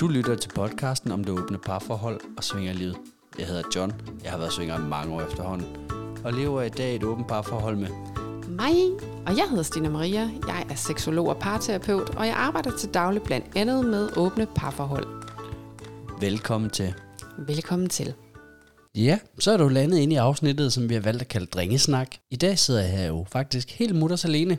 Du lytter til podcasten om det åbne parforhold og svingerlivet. Jeg hedder John. Jeg har været svinger i mange år efterhånden. Og lever i dag et åbent parforhold med mig, og jeg hedder Stina Maria. Jeg er seksolog og parterapeut, og jeg arbejder til daglig blandt andet med åbne parforhold. Velkommen til. Velkommen til. Ja, så er du landet ind i afsnittet, som vi har valgt at kalde Drengesnak. I dag sidder jeg her jo faktisk helt mutters alene.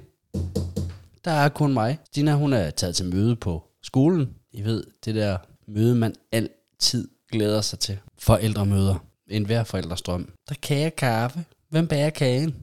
Der er kun mig. Stina, hun er taget til møde på skolen. I ved, det der møde, man altid glæder sig til. Forældremøder. En hver forældrestrøm. Der kage kaffe. Hvem bærer kagen?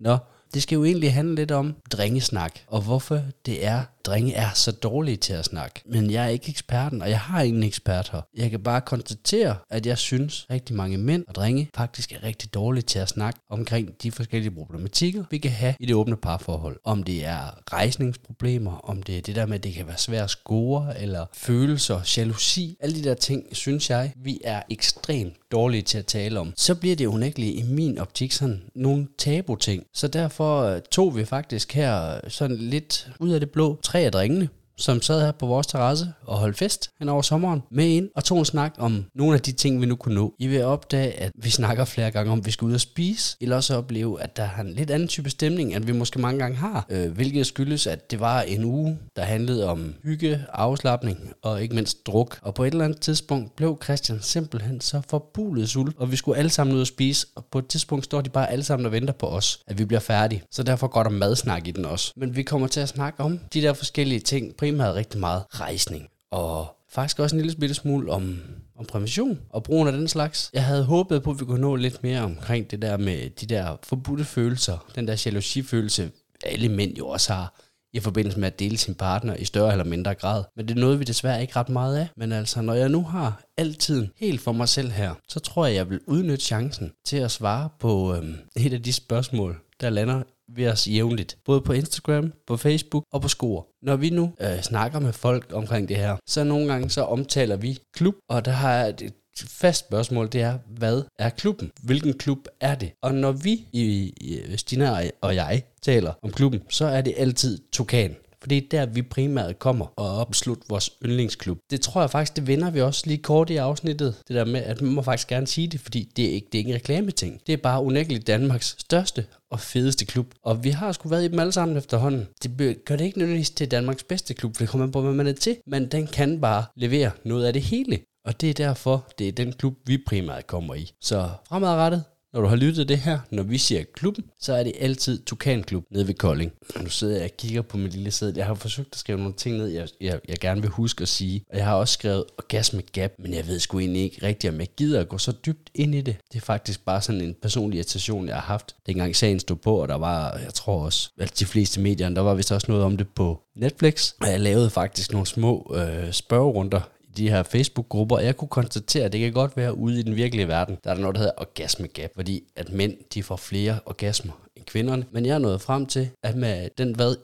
Nå, det skal jo egentlig handle lidt om drengesnak, og hvorfor det er, drenge er så dårlige til at snakke. Men jeg er ikke eksperten, og jeg har ingen ekspert her. Jeg kan bare konstatere, at jeg synes, at rigtig mange mænd og drenge faktisk er rigtig dårlige til at snakke omkring de forskellige problematikker, vi kan have i det åbne parforhold. Om det er rejsningsproblemer, om det er det der med, at det kan være svært at score, eller følelser, jalousi. Alle de der ting, synes jeg, vi er ekstremt dårlige til at tale om. Så bliver det unægteligt i min optik sådan nogle tabu-ting. Så derfor øh, tog vi faktisk her sådan lidt ud af det blå tre tre af drengene, som sad her på vores terrasse og holdt fest hen over sommeren med ind og tog en snak om nogle af de ting, vi nu kunne nå. I vil opdage, at vi snakker flere gange om, at vi skal ud og spise, eller også opleve, at der er en lidt anden type stemning, end vi måske mange gange har, øh, hvilket skyldes, at det var en uge, der handlede om hygge, afslappning og ikke mindst druk. Og på et eller andet tidspunkt blev Christian simpelthen så forbulet sult, og vi skulle alle sammen ud og spise, og på et tidspunkt står de bare alle sammen og venter på os, at vi bliver færdige. Så derfor går der madsnak i den også. Men vi kommer til at snakke om de der forskellige ting, primært rigtig meget rejsning. Og faktisk også en lille bitte smule om, om prævention og brugen af den slags. Jeg havde håbet på, at vi kunne nå lidt mere omkring det der med de der forbudte følelser. Den der jalousifølelse, alle mænd jo også har i forbindelse med at dele sin partner i større eller mindre grad. Men det er noget, vi desværre ikke ret meget af. Men altså, når jeg nu har altid helt for mig selv her, så tror jeg, jeg vil udnytte chancen til at svare på øhm, et af de spørgsmål, der lander ved os jævnligt. Både på Instagram, på Facebook og på Skor. Når vi nu øh, snakker med folk omkring det her, så nogle gange så omtaler vi klub, og der har jeg et fast spørgsmål, det er, hvad er klubben? Hvilken klub er det? Og når vi, i, i Stina og jeg, taler om klubben, så er det altid Tukan. For det er der, vi primært kommer og opslutte vores yndlingsklub. Det tror jeg faktisk, det vender vi også lige kort i afsnittet. Det der med, at man må faktisk gerne sige det, fordi det er ikke, det er ikke en reklameting. Det er bare unægteligt Danmarks største og fedeste klub. Og vi har sgu været i dem alle sammen efterhånden. Det gør det ikke nødvendigvis til Danmarks bedste klub, for det kommer på, hvad man er til. Men den kan bare levere noget af det hele. Og det er derfor, det er den klub, vi primært kommer i. Så fremadrettet, når du har lyttet det her, når vi siger klubben, så er det altid Tukan Klub nede ved Kolding. Nu sidder jeg og kigger på min lille sæde. Jeg har forsøgt at skrive nogle ting ned, jeg, jeg, jeg gerne vil huske at sige. Og jeg har også skrevet Orgasme Gap, men jeg ved sgu egentlig ikke rigtigt, om jeg gider at gå så dybt ind i det. Det er faktisk bare sådan en personlig irritation, jeg har haft, dengang sagen stod på, og der var, jeg tror også, at de fleste medierne, der var vist også noget om det på Netflix. Og jeg lavede faktisk nogle små øh, spørgerunder de her Facebook-grupper, og jeg kunne konstatere, at det kan godt være ude i den virkelige verden, der er der noget, der hedder orgasmegap, fordi at mænd, de får flere orgasmer end kvinderne. Men jeg er nået frem til, at med den hvad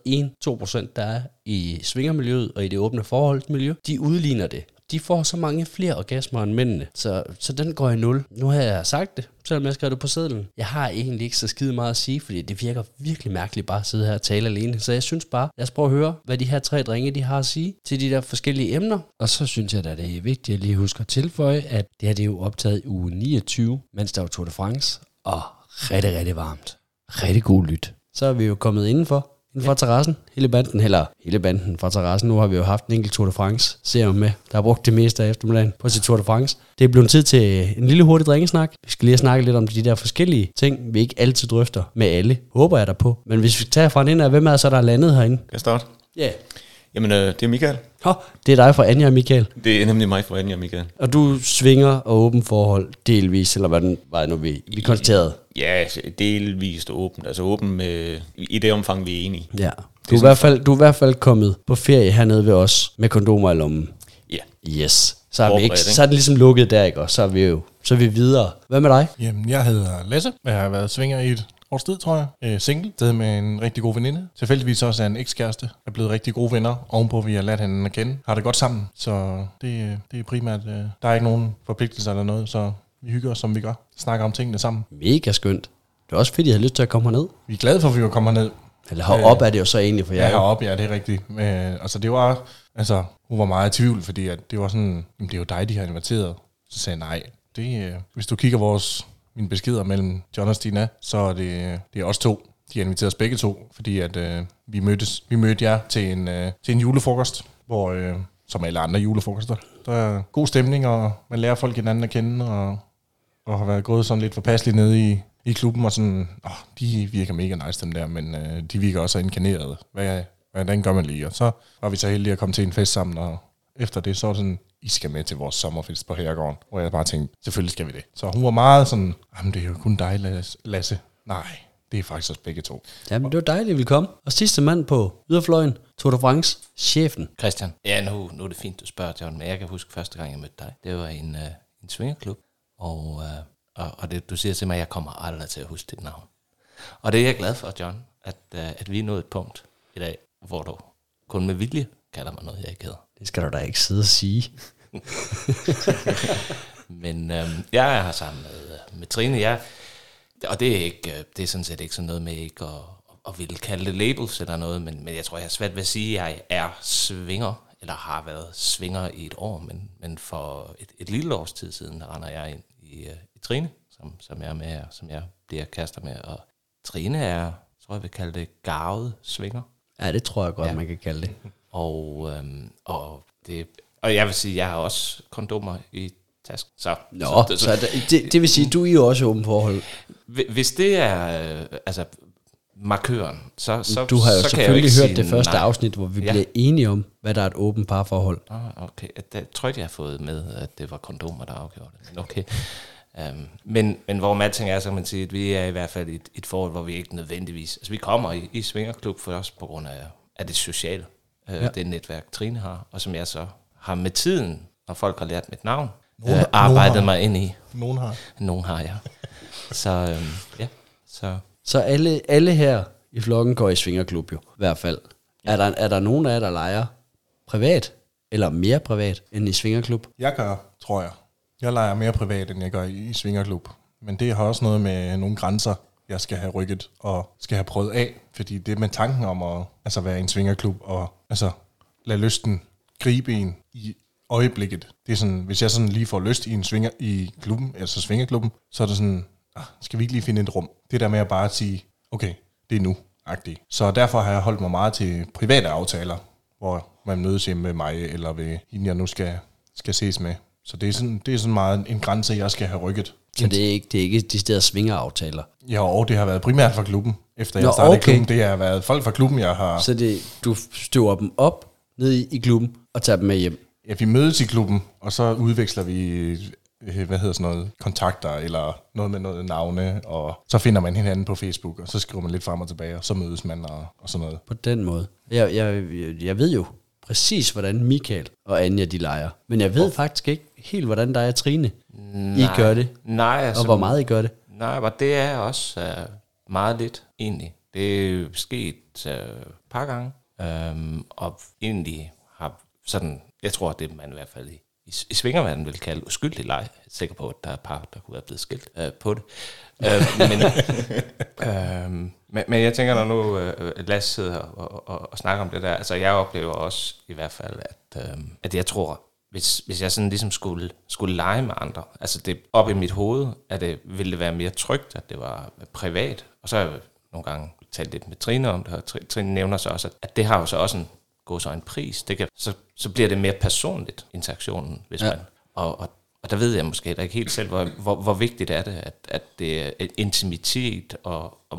1-2% der er i svingermiljøet og i det åbne forholdsmiljø, de udligner det de får så mange flere orgasmer end mændene, så, så den går i nul. Nu har jeg sagt det, selvom jeg skrev det på sedlen. Jeg har egentlig ikke så skide meget at sige, fordi det virker virkelig mærkeligt bare at sidde her og tale alene. Så jeg synes bare, lad os prøve at høre, hvad de her tre drenge de har at sige til de der forskellige emner. Og så synes jeg da, det er vigtigt at lige huske at tilføje, at det her det er jo optaget i uge 29, mens der var Tour de France, og rigtig, rigtig varmt. Rigtig god lyt. Så er vi jo kommet indenfor, inden for terrassen, hele banden, eller hele banden fra terrassen. Nu har vi jo haft en enkelt Tour de France serum med, der har brugt det meste af eftermiddagen på sit Tour de France. Det er blevet tid til en lille hurtig dringesnak. Vi skal lige snakke lidt om de der forskellige ting, vi ikke altid drøfter med alle. Håber jeg der på. Men hvis vi tager fra en af, hvem er så der er landet herinde? Kan jeg starte? Ja. Yeah. Jamen, øh, det er Michael. Hå, det er dig fra Anja og Michael. Det er nemlig mig fra Anja og Michael. Og du svinger og åben forhold delvis, eller hvad den var nu, vi, vi konstaterede? Ja, altså, delvist åbent. Altså åben med, i det omfang, vi er enige. Ja. Du er, i hvert fald, du er i hvert fald kommet på ferie hernede ved os med kondomer i lommen. Ja. Yes. Så er, vi ikke, så er det ligesom lukket der, ikke? Og så er vi jo så er vi videre. Hvad med dig? Jamen, jeg hedder Lasse. Jeg har været svinger i et års tid, tror jeg. Øh, single. Det med en rigtig god veninde. Tilfældigvis også er en ekskæreste. Er blevet rigtig gode venner. Ovenpå, vi har lært hende at kende. Har det godt sammen. Så det, det er primært... Øh, der er ikke nogen forpligtelser eller noget, så vi hygger os, som vi gør. Snakker om tingene sammen. Mega skønt. Det er også fedt, at I har lyst til at komme herned. Vi er glade for, at vi kan komme herned. Eller heroppe er det jo så egentlig, for Ja, jeg er jo heroppe, ja, det er rigtigt. Men, altså, det var, altså, hun var meget i tvivl, fordi at det var sådan, jamen, det er jo dig, de har inviteret. Så sagde jeg, nej, det, øh, hvis du kigger vores, mine beskeder mellem John og Stina, så er det, det er os to. De har inviteret os begge to, fordi at øh, vi, mødtes, vi mødte jer til en, øh, til en julefrokost, hvor, øh, som alle andre julefrokoster, der er god stemning, og man lærer folk hinanden at kende, og, og har været gået sådan lidt forpasseligt nede i, i klubben, og sådan, åh, de virker mega nice, dem der, men øh, de virker også inkarnerede. Hvad, hvordan gør man lige? Og så var vi så heldige at komme til en fest sammen, og efter det, så var sådan, i skal med til vores sommerfest på Herregården. Hvor jeg bare tænkte, selvfølgelig skal vi det. Så hun var meget sådan, jamen det er jo kun dig, Las- Lasse. Nej, det er faktisk os begge to. Jamen, det var dejligt, at vi kom. Og sidste mand på yderfløjen, Tour de France, chefen. Christian. Ja, nu, nu er det fint, du spørger, John, men jeg kan huske første gang, jeg mødte dig. Det var en, uh, en svingerklub, og, uh, og, og det, du siger til mig, at jeg kommer aldrig til at huske dit navn. Og det er jeg glad for, John, at, uh, at vi er nået et punkt i dag, hvor du kun med vilje kalder mig noget, jeg ikke hedder. Det skal du da ikke sidde og sige. Men øhm, jeg er her sammen med, øh, med Trine. Jeg, og det er, ikke, øh, det er sådan set ikke sådan noget med ikke at, at ville kalde det labels eller noget, men, men jeg tror, jeg har svært ved at sige, at jeg er svinger, eller har været svinger i et år, men, men for et, et lille års tid siden, der render jeg ind i, uh, i Trine, som, som jeg er med her, som jeg bliver kærester med, og Trine er, tror jeg vil kalde det, garvet svinger. Ja, det tror jeg godt, ja. man kan kalde det. Og, øhm, og, det, og jeg vil sige, jeg har også kondomer i tasken. Så, Nå, så, så det, det, det vil sige, du er jo også i åben forhold. Hvi- Hvis det er øh, altså markøren, så, så Du har jo så kan jeg selvfølgelig ikke hørt det første nej. afsnit, hvor vi Ja. bliver enige om, hvad der er et åbent parforhold. Ah, okay, det tror jeg, jeg har fået med, at det var kondomer, der afgjorde det. Men okay. Um, men, men hvor man tænker er, så kan man sige, at vi er i hvert fald i et, et forhold, hvor vi ikke nødvendigvis... Altså vi kommer i, i Svingerklub for os på grund af, af det sociale, uh, ja. det netværk, Trine har, og som jeg så har med tiden, når folk har lært mit navn, Nogen- nogen arbejdet har. mig ind i. Nogen har. Nogen har jeg. Så øhm, ja, så Så alle, alle her i flokken går i svingerklub jo, i hvert fald. Er der, er der nogen af jer, der leger privat, eller mere privat, end i svingerklub? Jeg gør, tror jeg. Jeg leger mere privat, end jeg gør i, i Svingerklub. Men det har også noget med nogle grænser, jeg skal have rykket og skal have prøvet af. Fordi det med tanken om at altså være i en svingerklub og altså, lade lysten gribe en i øjeblikket. Det er sådan, hvis jeg sådan lige får lyst i en svinger i klubben, altså svingerklubben, så er det sådan, ah, skal vi ikke lige finde et rum? Det der med at bare sige, okay, det er nu, agtigt. Så derfor har jeg holdt mig meget til private aftaler, hvor man mødes hjemme med mig, eller ved hende, jeg nu skal, skal ses med. Så det er, sådan, det er sådan meget en grænse, jeg skal have rykket. Så det er ikke, det er ikke de steder svingeraftaler. Ja, og det har været primært fra klubben. Efter jeg Nå, startede okay. klubben, det har været folk fra klubben, jeg har... Så det, du støver dem op ned i, i klubben og tager dem med hjem. Ja, vi mødes i klubben, og så udveksler vi, øh, hvad hedder sådan noget, kontakter, eller noget med noget navne, og så finder man hinanden på Facebook, og så skriver man lidt frem og tilbage, og så mødes man, og, og sådan noget. På den måde. Jeg, jeg, jeg ved jo præcis, hvordan Michael og Anja de leger. Men jeg ved faktisk ikke helt, hvordan der er Trine. I gør det. Nej, altså, Og hvor meget I gør det. Nej, men det er også uh, meget lidt, egentlig. Det er sket uh, et par gange, um, og egentlig har sådan, jeg tror, det man i hvert fald i, i, i svingerverdenen vil kalde uskyldig leg. Jeg er sikker på, at der er par, der kunne være blevet skilt uh, på det. Uh, men, um, men, men jeg tænker, når nu uh, Lasse sidder og, og, og snakker om det der, altså jeg oplever også i hvert fald, at, um, at jeg tror, hvis, hvis jeg sådan ligesom skulle, skulle lege med andre, altså det op i mit hoved, at det ville det være mere trygt, at det var privat. Og så har jeg nogle gange talt lidt med Trine om det, og Tri- Trine nævner så også, at, at det har jo så også en, gå så en pris. Det kan, så, så bliver det mere personligt, interaktionen, hvis ja. Man... Og, og, og der ved jeg måske heller ikke helt selv, hvor, hvor, hvor vigtigt er det, at, at det er intimitet, og, og,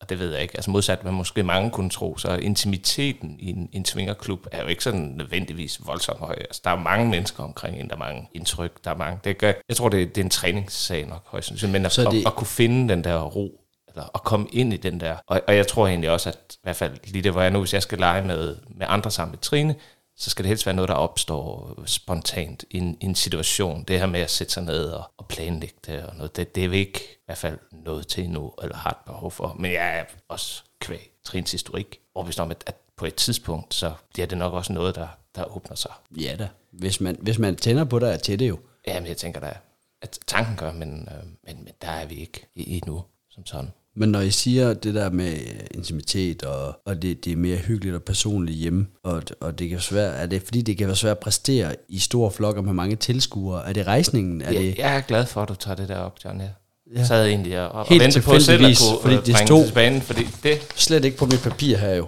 og det ved jeg ikke. Altså modsat, hvad måske mange kunne tro, så intimiteten i en, en svingerklub er jo ikke sådan nødvendigvis voldsomt høj. Altså, der er mange mennesker omkring en, der er mange indtryk, der er mange. Det gør, jeg tror, det, det er en træningssag nok højst sandsynligt, men at, Så at, det- at, kunne finde den der ro, eller at komme ind i den der. Og, og jeg tror egentlig også, at i hvert fald lige det, hvor jeg nu, hvis jeg skal lege med, med andre sammen med Trine, så skal det helst være noget, der opstår spontant i en, i en situation. Det her med at sætte sig ned og, og planlægge det, og noget, det, det er vi ikke i hvert fald noget til endnu, eller har et behov for. Men jeg er også kvæg Trines historik overbevist om, at, at på et tidspunkt, så bliver det nok også noget, der, der åbner sig. Ja da. Hvis man, hvis man tænder på det, er til det jo. Jamen, jeg tænker da, at tanken gør, men, øh, men, men der er vi ikke i- endnu som sådan. Men når I siger det der med øh, intimitet, og, og det, det er mere hyggeligt og personligt hjemme, og, og det kan være svært, er det fordi det kan være svært at præstere i store flokker med mange tilskuere? Er det rejsningen? Er det, jeg er glad for, at du tager det der op, John. Jeg Ja. sad egentlig og, og Helt ventede på selv at kunne fordi fordi det stod- til banen, fordi det, Slet ikke på mit papir her jo.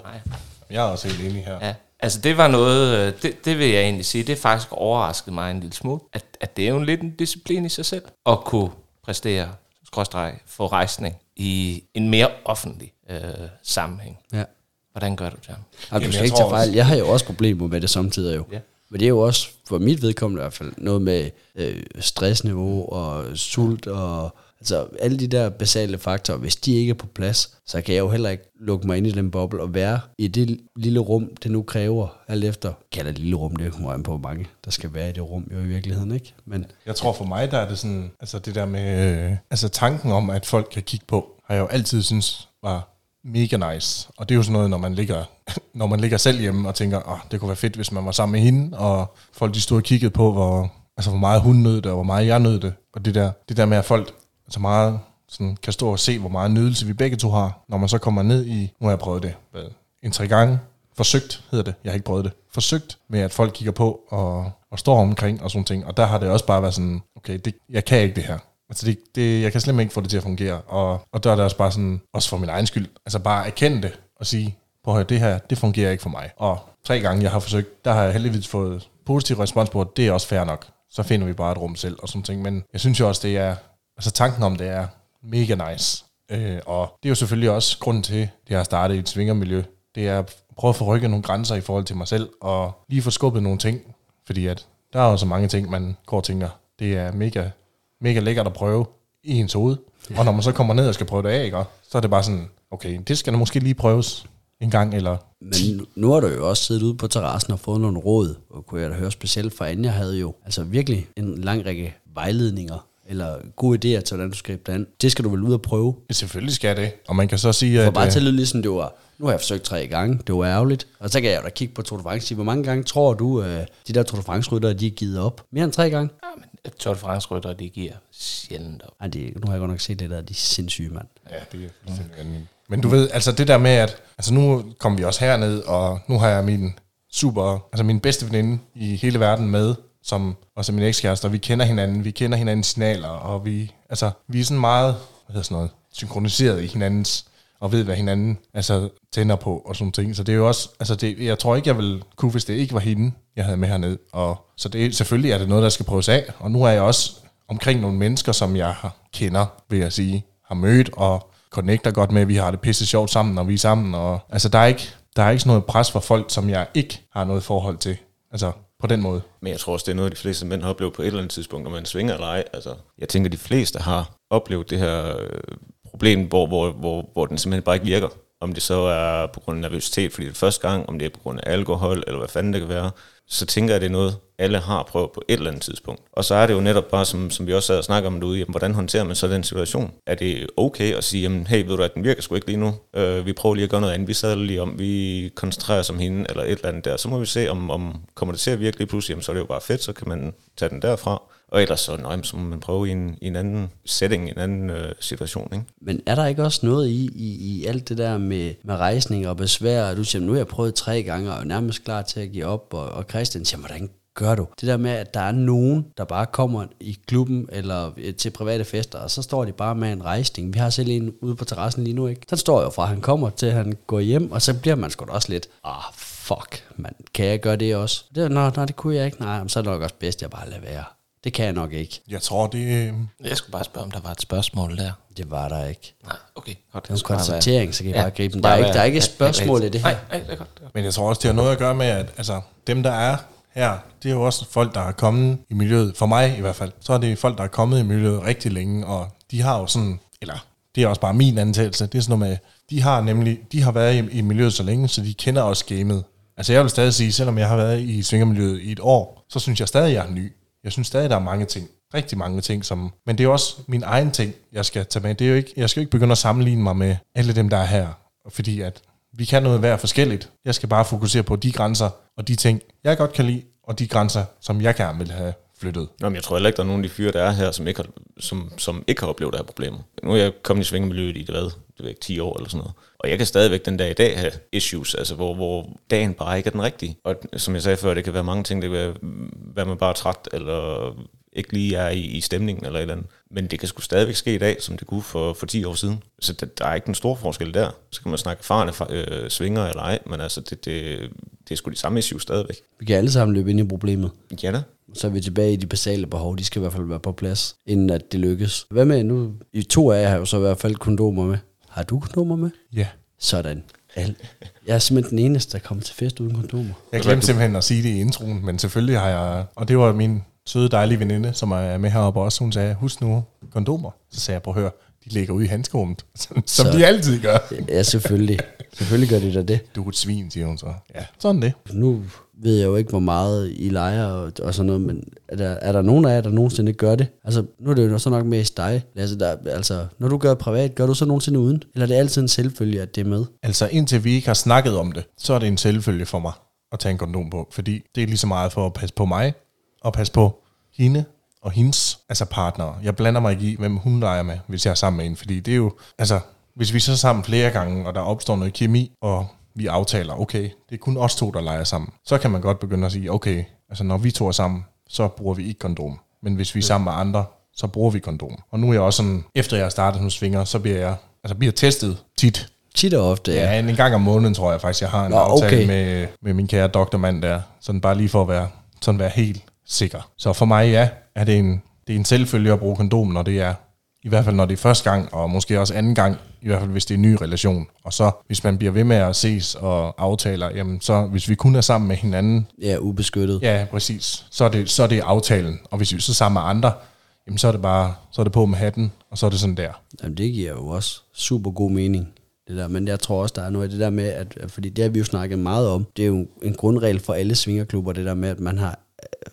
Jeg er også helt enig her. ja, altså det var noget, øh, det, det vil jeg egentlig sige, det faktisk overraskede mig en lille smule, at, at det er jo lidt en disciplin i sig selv, at kunne præstere, skråstreg, få rejsning i en mere offentlig øh, sammenhæng. Ja. Hvordan gør du det? Jamen, du skal jeg ikke tage fejl. Jeg har jo også problemer med det samtidig jo. Ja. Men det er jo også, for mit vedkommende i hvert fald, noget med øh, stressniveau og sult og altså alle de der basale faktorer. Hvis de ikke er på plads, så kan jeg jo heller ikke lukke mig ind i den boble og være i det lille rum, det nu kræver, alt efter. Kan det lille rum, det kommer an på hvor mange, der skal være i det rum jo i virkeligheden, ikke? Men Jeg tror for mig, der er det sådan, altså det der med, øh, altså tanken om, at folk kan kigge på, har jeg jo altid synes var mega nice. Og det er jo sådan noget, når man ligger, når man ligger selv hjemme og tænker, oh, det kunne være fedt, hvis man var sammen med hende, og folk de stod og kiggede på, hvor, altså, hvor meget hun nød det, og hvor meget jeg nød det. Og det der, det der med, at folk altså meget sådan, kan stå og se, hvor meget nydelse vi begge to har, når man så kommer ned i, nu har jeg prøvet det, hvad, en tre gange, forsøgt hedder det, jeg har ikke prøvet det, forsøgt med, at folk kigger på og, og står omkring og sådan ting, og der har det også bare været sådan, okay, det, jeg kan ikke det her. Altså det, det, jeg kan slet ikke få det til at fungere, og, og der er det også bare sådan, også for min egen skyld, altså bare erkende det og sige, prøv at høre, det her, det fungerer ikke for mig. Og tre gange, jeg har forsøgt, der har jeg heldigvis fået positiv respons på, at det er også fair nok. Så finder vi bare et rum selv og sådan ting. Men jeg synes jo også, det er, altså tanken om det er mega nice. Øh, og det er jo selvfølgelig også grunden til, at jeg har startet i et svingermiljø. Det er at prøve at få rykket nogle grænser i forhold til mig selv, og lige få skubbet nogle ting. Fordi at der er jo så mange ting, man går og tænker, det er mega, mega lækkert at prøve i ens hoved. Og når man så kommer ned og skal prøve det af, ikke, så er det bare sådan, okay, det skal da måske lige prøves en gang, eller Men nu, nu har du jo også siddet ude på terrassen og fået nogle råd, og kunne jeg da høre specielt fra Anja havde jo altså virkelig en lang række vejledninger, eller gode idéer til, hvordan du skal gribe det an. Det skal du vel ud og prøve. selvfølgelig skal det. Og man kan så sige, For at... bare øh, til at lyde ligesom det var, nu har jeg forsøgt tre gange, det var ærgerligt. Og så kan jeg jo da kigge på Tour de France, sige, hvor mange gange tror du, øh, de der Tour de France-ryttere, de er givet op? Mere end tre gange? Ja, men Tour de France-rytter, de giver sjældent op. Ej, det, nu har jeg godt nok set det der, de er sindssyge, mand. Ja, det er fuldstændig vanvittigt. Men du ved, altså det der med, at altså nu kommer vi også herned, og nu har jeg min super, altså min bedste veninde i hele verden med, som også er min ekskæreste, og vi kender hinanden, vi kender hinandens signaler, og vi, altså, vi er sådan meget, hvad hedder sådan noget, synkroniseret i hinandens, og ved, hvad hinanden altså, tænder på, og sådan ting. Så det er jo også, altså det, jeg tror ikke, jeg ville kunne, hvis det ikke var hende, jeg havde med herned. Og, så det, selvfølgelig er det noget, der skal prøves af, og nu er jeg også omkring nogle mennesker, som jeg kender, vil jeg sige, har mødt, og connecter godt med, vi har det pisse sjovt sammen, når vi er sammen, og altså der er ikke, der er ikke sådan noget pres for folk, som jeg ikke har noget forhold til. Altså på den måde. Men jeg tror også, det er noget, de fleste mænd har oplevet på et eller andet tidspunkt, når man svinger eller ej. Altså, jeg tænker, de fleste har oplevet det her øh, problem, hvor, hvor, hvor, hvor den simpelthen bare ikke virker. Om det så er på grund af nervøsitet, fordi det er første gang, om det er på grund af alkohol, eller hvad fanden det kan være, så tænker jeg, det er noget, alle har prøvet på et eller andet tidspunkt. Og så er det jo netop bare, som, som vi også sad og snakkede om derude, jamen, hvordan håndterer man så den situation? Er det okay at sige, jamen, hey, ved du at den virker sgu ikke lige nu? Øh, vi prøver lige at gøre noget andet. Vi sadler lige om, vi koncentrerer os om hende, eller et eller andet der. Så må vi se, om, om kommer det til at virke lige pludselig, jamen, så er det jo bare fedt, så kan man tage den derfra. Og ellers så, nej, så må man prøve i en, i en anden setting, en anden øh, situation. Ikke? Men er der ikke også noget i, i, i alt det der med, med rejsning og besvær? Du siger, nu har jeg prøvet tre gange og er nærmest klar til at give op. Og, og Christian siger, hvordan gør du? Det der med, at der er nogen, der bare kommer i klubben eller øh, til private fester, og så står de bare med en rejsning. Vi har selv en ude på terrassen lige nu, ikke? Så står jo fra, at han kommer til, at han går hjem, og så bliver man sgu da også lidt, ah, fuck, man, kan jeg gøre det også? Det, nå, nå, det kunne jeg ikke. Nej, så er det nok også bedst, at jeg bare lader være. Det kan jeg nok ikke. Jeg tror, det... øh, Jeg skulle bare spørge, om der var et spørgsmål der. Det var der ikke. Nej, okay. Godt. Det er en konstatering, så kan I Ja, bare gribe den. Der er ikke, der er ikke et spørgsmål i det her. Nej, nej, det godt. det er godt. Men jeg tror også, det har noget at gøre med, at altså, dem, der er her, det er jo også folk, der er kommet i miljøet. For mig i hvert fald. Så er det folk, der er kommet i miljøet rigtig længe, og de har jo sådan, eller det er også bare min antagelse, det er sådan noget med, de har nemlig, de har været i, i miljøet så længe, så de kender også gamet. Altså jeg vil stadig sige, selvom jeg har været i svingermiljøet i et år, så synes jeg stadig, jeg er ny. Jeg synes stadig, der er mange ting. Rigtig mange ting, som... Men det er også min egen ting, jeg skal tage med. Det er jo ikke, jeg skal jo ikke begynde at sammenligne mig med alle dem, der er her. Fordi at vi kan noget være forskelligt. Jeg skal bare fokusere på de grænser og de ting, jeg godt kan lide, og de grænser, som jeg gerne vil have flyttet. Nå, men jeg tror heller ikke, der er nogen af de fyre, der er her, som ikke har, som, som ikke har oplevet det her problemer. Nu er jeg kommet i svingemiljøet i det, hvad, det ved ikke, 10 år eller sådan noget. Og jeg kan stadigvæk den dag i dag have issues, altså hvor, hvor dagen bare ikke er den rigtige. Og som jeg sagde før, det kan være mange ting, det kan være, være man bare er træt, eller ikke lige er i, i stemningen eller et eller andet. Men det kan sgu stadigvæk ske i dag, som det kunne for, for 10 år siden. Så der, der er ikke en stor forskel der. Så kan man snakke erfarne øh, svinger eller ej, men altså det, det, det er sgu de samme issues stadigvæk. Vi kan alle sammen løbe ind i problemet. Ja da. Så er vi tilbage i de basale behov. De skal i hvert fald være på plads, inden at det lykkes. Hvad med nu? I to af jer har jo så i hvert fald kondomer med. Har du kondomer med? Ja. Sådan. Jeg er simpelthen den eneste, der kommer til fest uden kondomer. Jeg glemte simpelthen at sige det i introen, men selvfølgelig har jeg... Og det var min søde, dejlige veninde, som er med heroppe også. Hun sagde, husk nu kondomer. Så sagde jeg, prøv at høre, de ligger ude i handskerummet, som, som Så- de altid gør. Ja, selvfølgelig. selvfølgelig gør de da det. Du er et svin, siger hun så. Ja, sådan det. Nu ved jeg jo ikke, hvor meget I leger og, og sådan noget, men er der, er der nogen af jer, der nogensinde gør det? Altså, nu er det jo så nok mest dig, Lasse. Der, altså, når du gør privat, gør du så nogensinde uden? Eller er det altid en selvfølge, at det er med? Altså indtil vi ikke har snakket om det, så er det en selvfølge for mig at tage en kondom på. Fordi det er lige så meget for at passe på mig, og passe på hende og hendes altså partnere. Jeg blander mig ikke i, hvem hun leger med, hvis jeg er sammen med en. Fordi det er jo, altså, hvis vi så er sammen flere gange, og der opstår noget kemi, og vi aftaler, okay, det er kun os to, der leger sammen. Så kan man godt begynde at sige, okay, altså når vi to er sammen, så bruger vi ikke kondom. Men hvis vi er sammen med andre, så bruger vi kondom. Og nu er jeg også sådan, efter jeg har startet som svinger, så bliver jeg, altså bliver testet tit Tit og ofte, ja. Ja, en gang om måneden tror jeg faktisk, jeg har en Nå, aftale okay. med, med min kære doktormand der. Sådan bare lige for at være, sådan være helt sikker. Så for mig, ja, er det en, det er en selvfølge at bruge kondom, når det er, i hvert fald når det er første gang, og måske også anden gang, i hvert fald hvis det er en ny relation. Og så, hvis man bliver ved med at ses og aftaler, jamen så, hvis vi kun er sammen med hinanden, Ja, ubeskyttet. ja, præcis, så er det, så er det aftalen. Og hvis vi så er sammen med andre, jamen så er det bare, så er det på med hatten, og så er det sådan der. Jamen, det giver jo også super god mening. Det der. Men jeg tror også, der er noget af det der med, at, fordi det har vi jo snakket meget om, det er jo en grundregel for alle svingerklubber, det der med, at man har,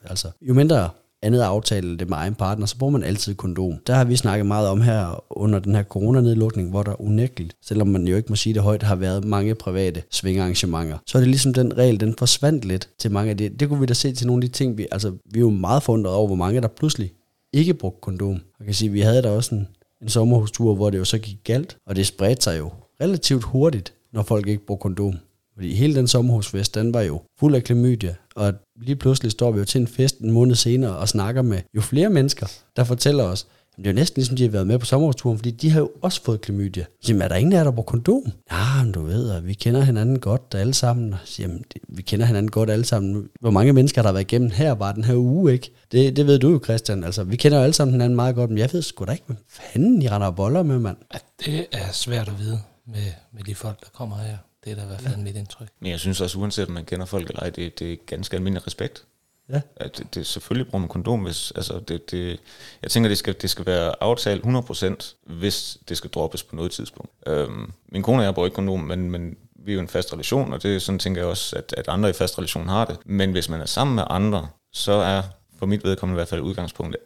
altså, jo mindre andet aftale det med egen partner, så bruger man altid kondom. Der har vi snakket meget om her under den her coronanedlukning, hvor der unægteligt, selvom man jo ikke må sige det højt, har været mange private svingarrangementer. Så er det ligesom den regel, den forsvandt lidt til mange af det. Det kunne vi da se til nogle af de ting, vi, altså vi er jo meget forundret over, hvor mange der pludselig ikke brugte kondom. Jeg kan sige, vi havde da også en, en sommerhustur, hvor det jo så gik galt, og det spredte sig jo relativt hurtigt, når folk ikke brugte kondom. Fordi hele den sommerhusfest, den var jo fuld af klamydia, og lige pludselig står vi jo til en fest en måned senere og snakker med jo flere mennesker, der fortæller os, at det er jo næsten ligesom, de har været med på sommerhusturen, fordi de har jo også fået klamydia. Jamen, er der ingen af jer, der bruger kondom? Ja, men du ved, vi kender hinanden godt alle sammen. Jamen, det, vi kender hinanden godt alle sammen. Hvor mange mennesker der har været igennem her bare den her uge, ikke? Det, det ved du jo, Christian. Altså, vi kender jo alle sammen hinanden meget godt, men jeg ved sgu da ikke, hvad fanden I render og boller med, mand. Ja, det er svært at vide med, med de folk, der kommer her. Det er da i hvert fald mit indtryk. Men jeg synes også, uanset om man kender folk eller ej, det, det er ganske almindelig respekt. Ja. At det, det selvfølgelig bruger man kondom, hvis, altså det, det, jeg tænker, det skal, det skal være aftalt 100%, hvis det skal droppes på noget tidspunkt. Øhm, min kone og jeg bruger ikke kondom, men, men vi er jo en fast relation, og det er sådan tænker jeg også, at, at andre i fast relation har det. Men hvis man er sammen med andre, så er for mit vedkommende i hvert fald udgangspunktet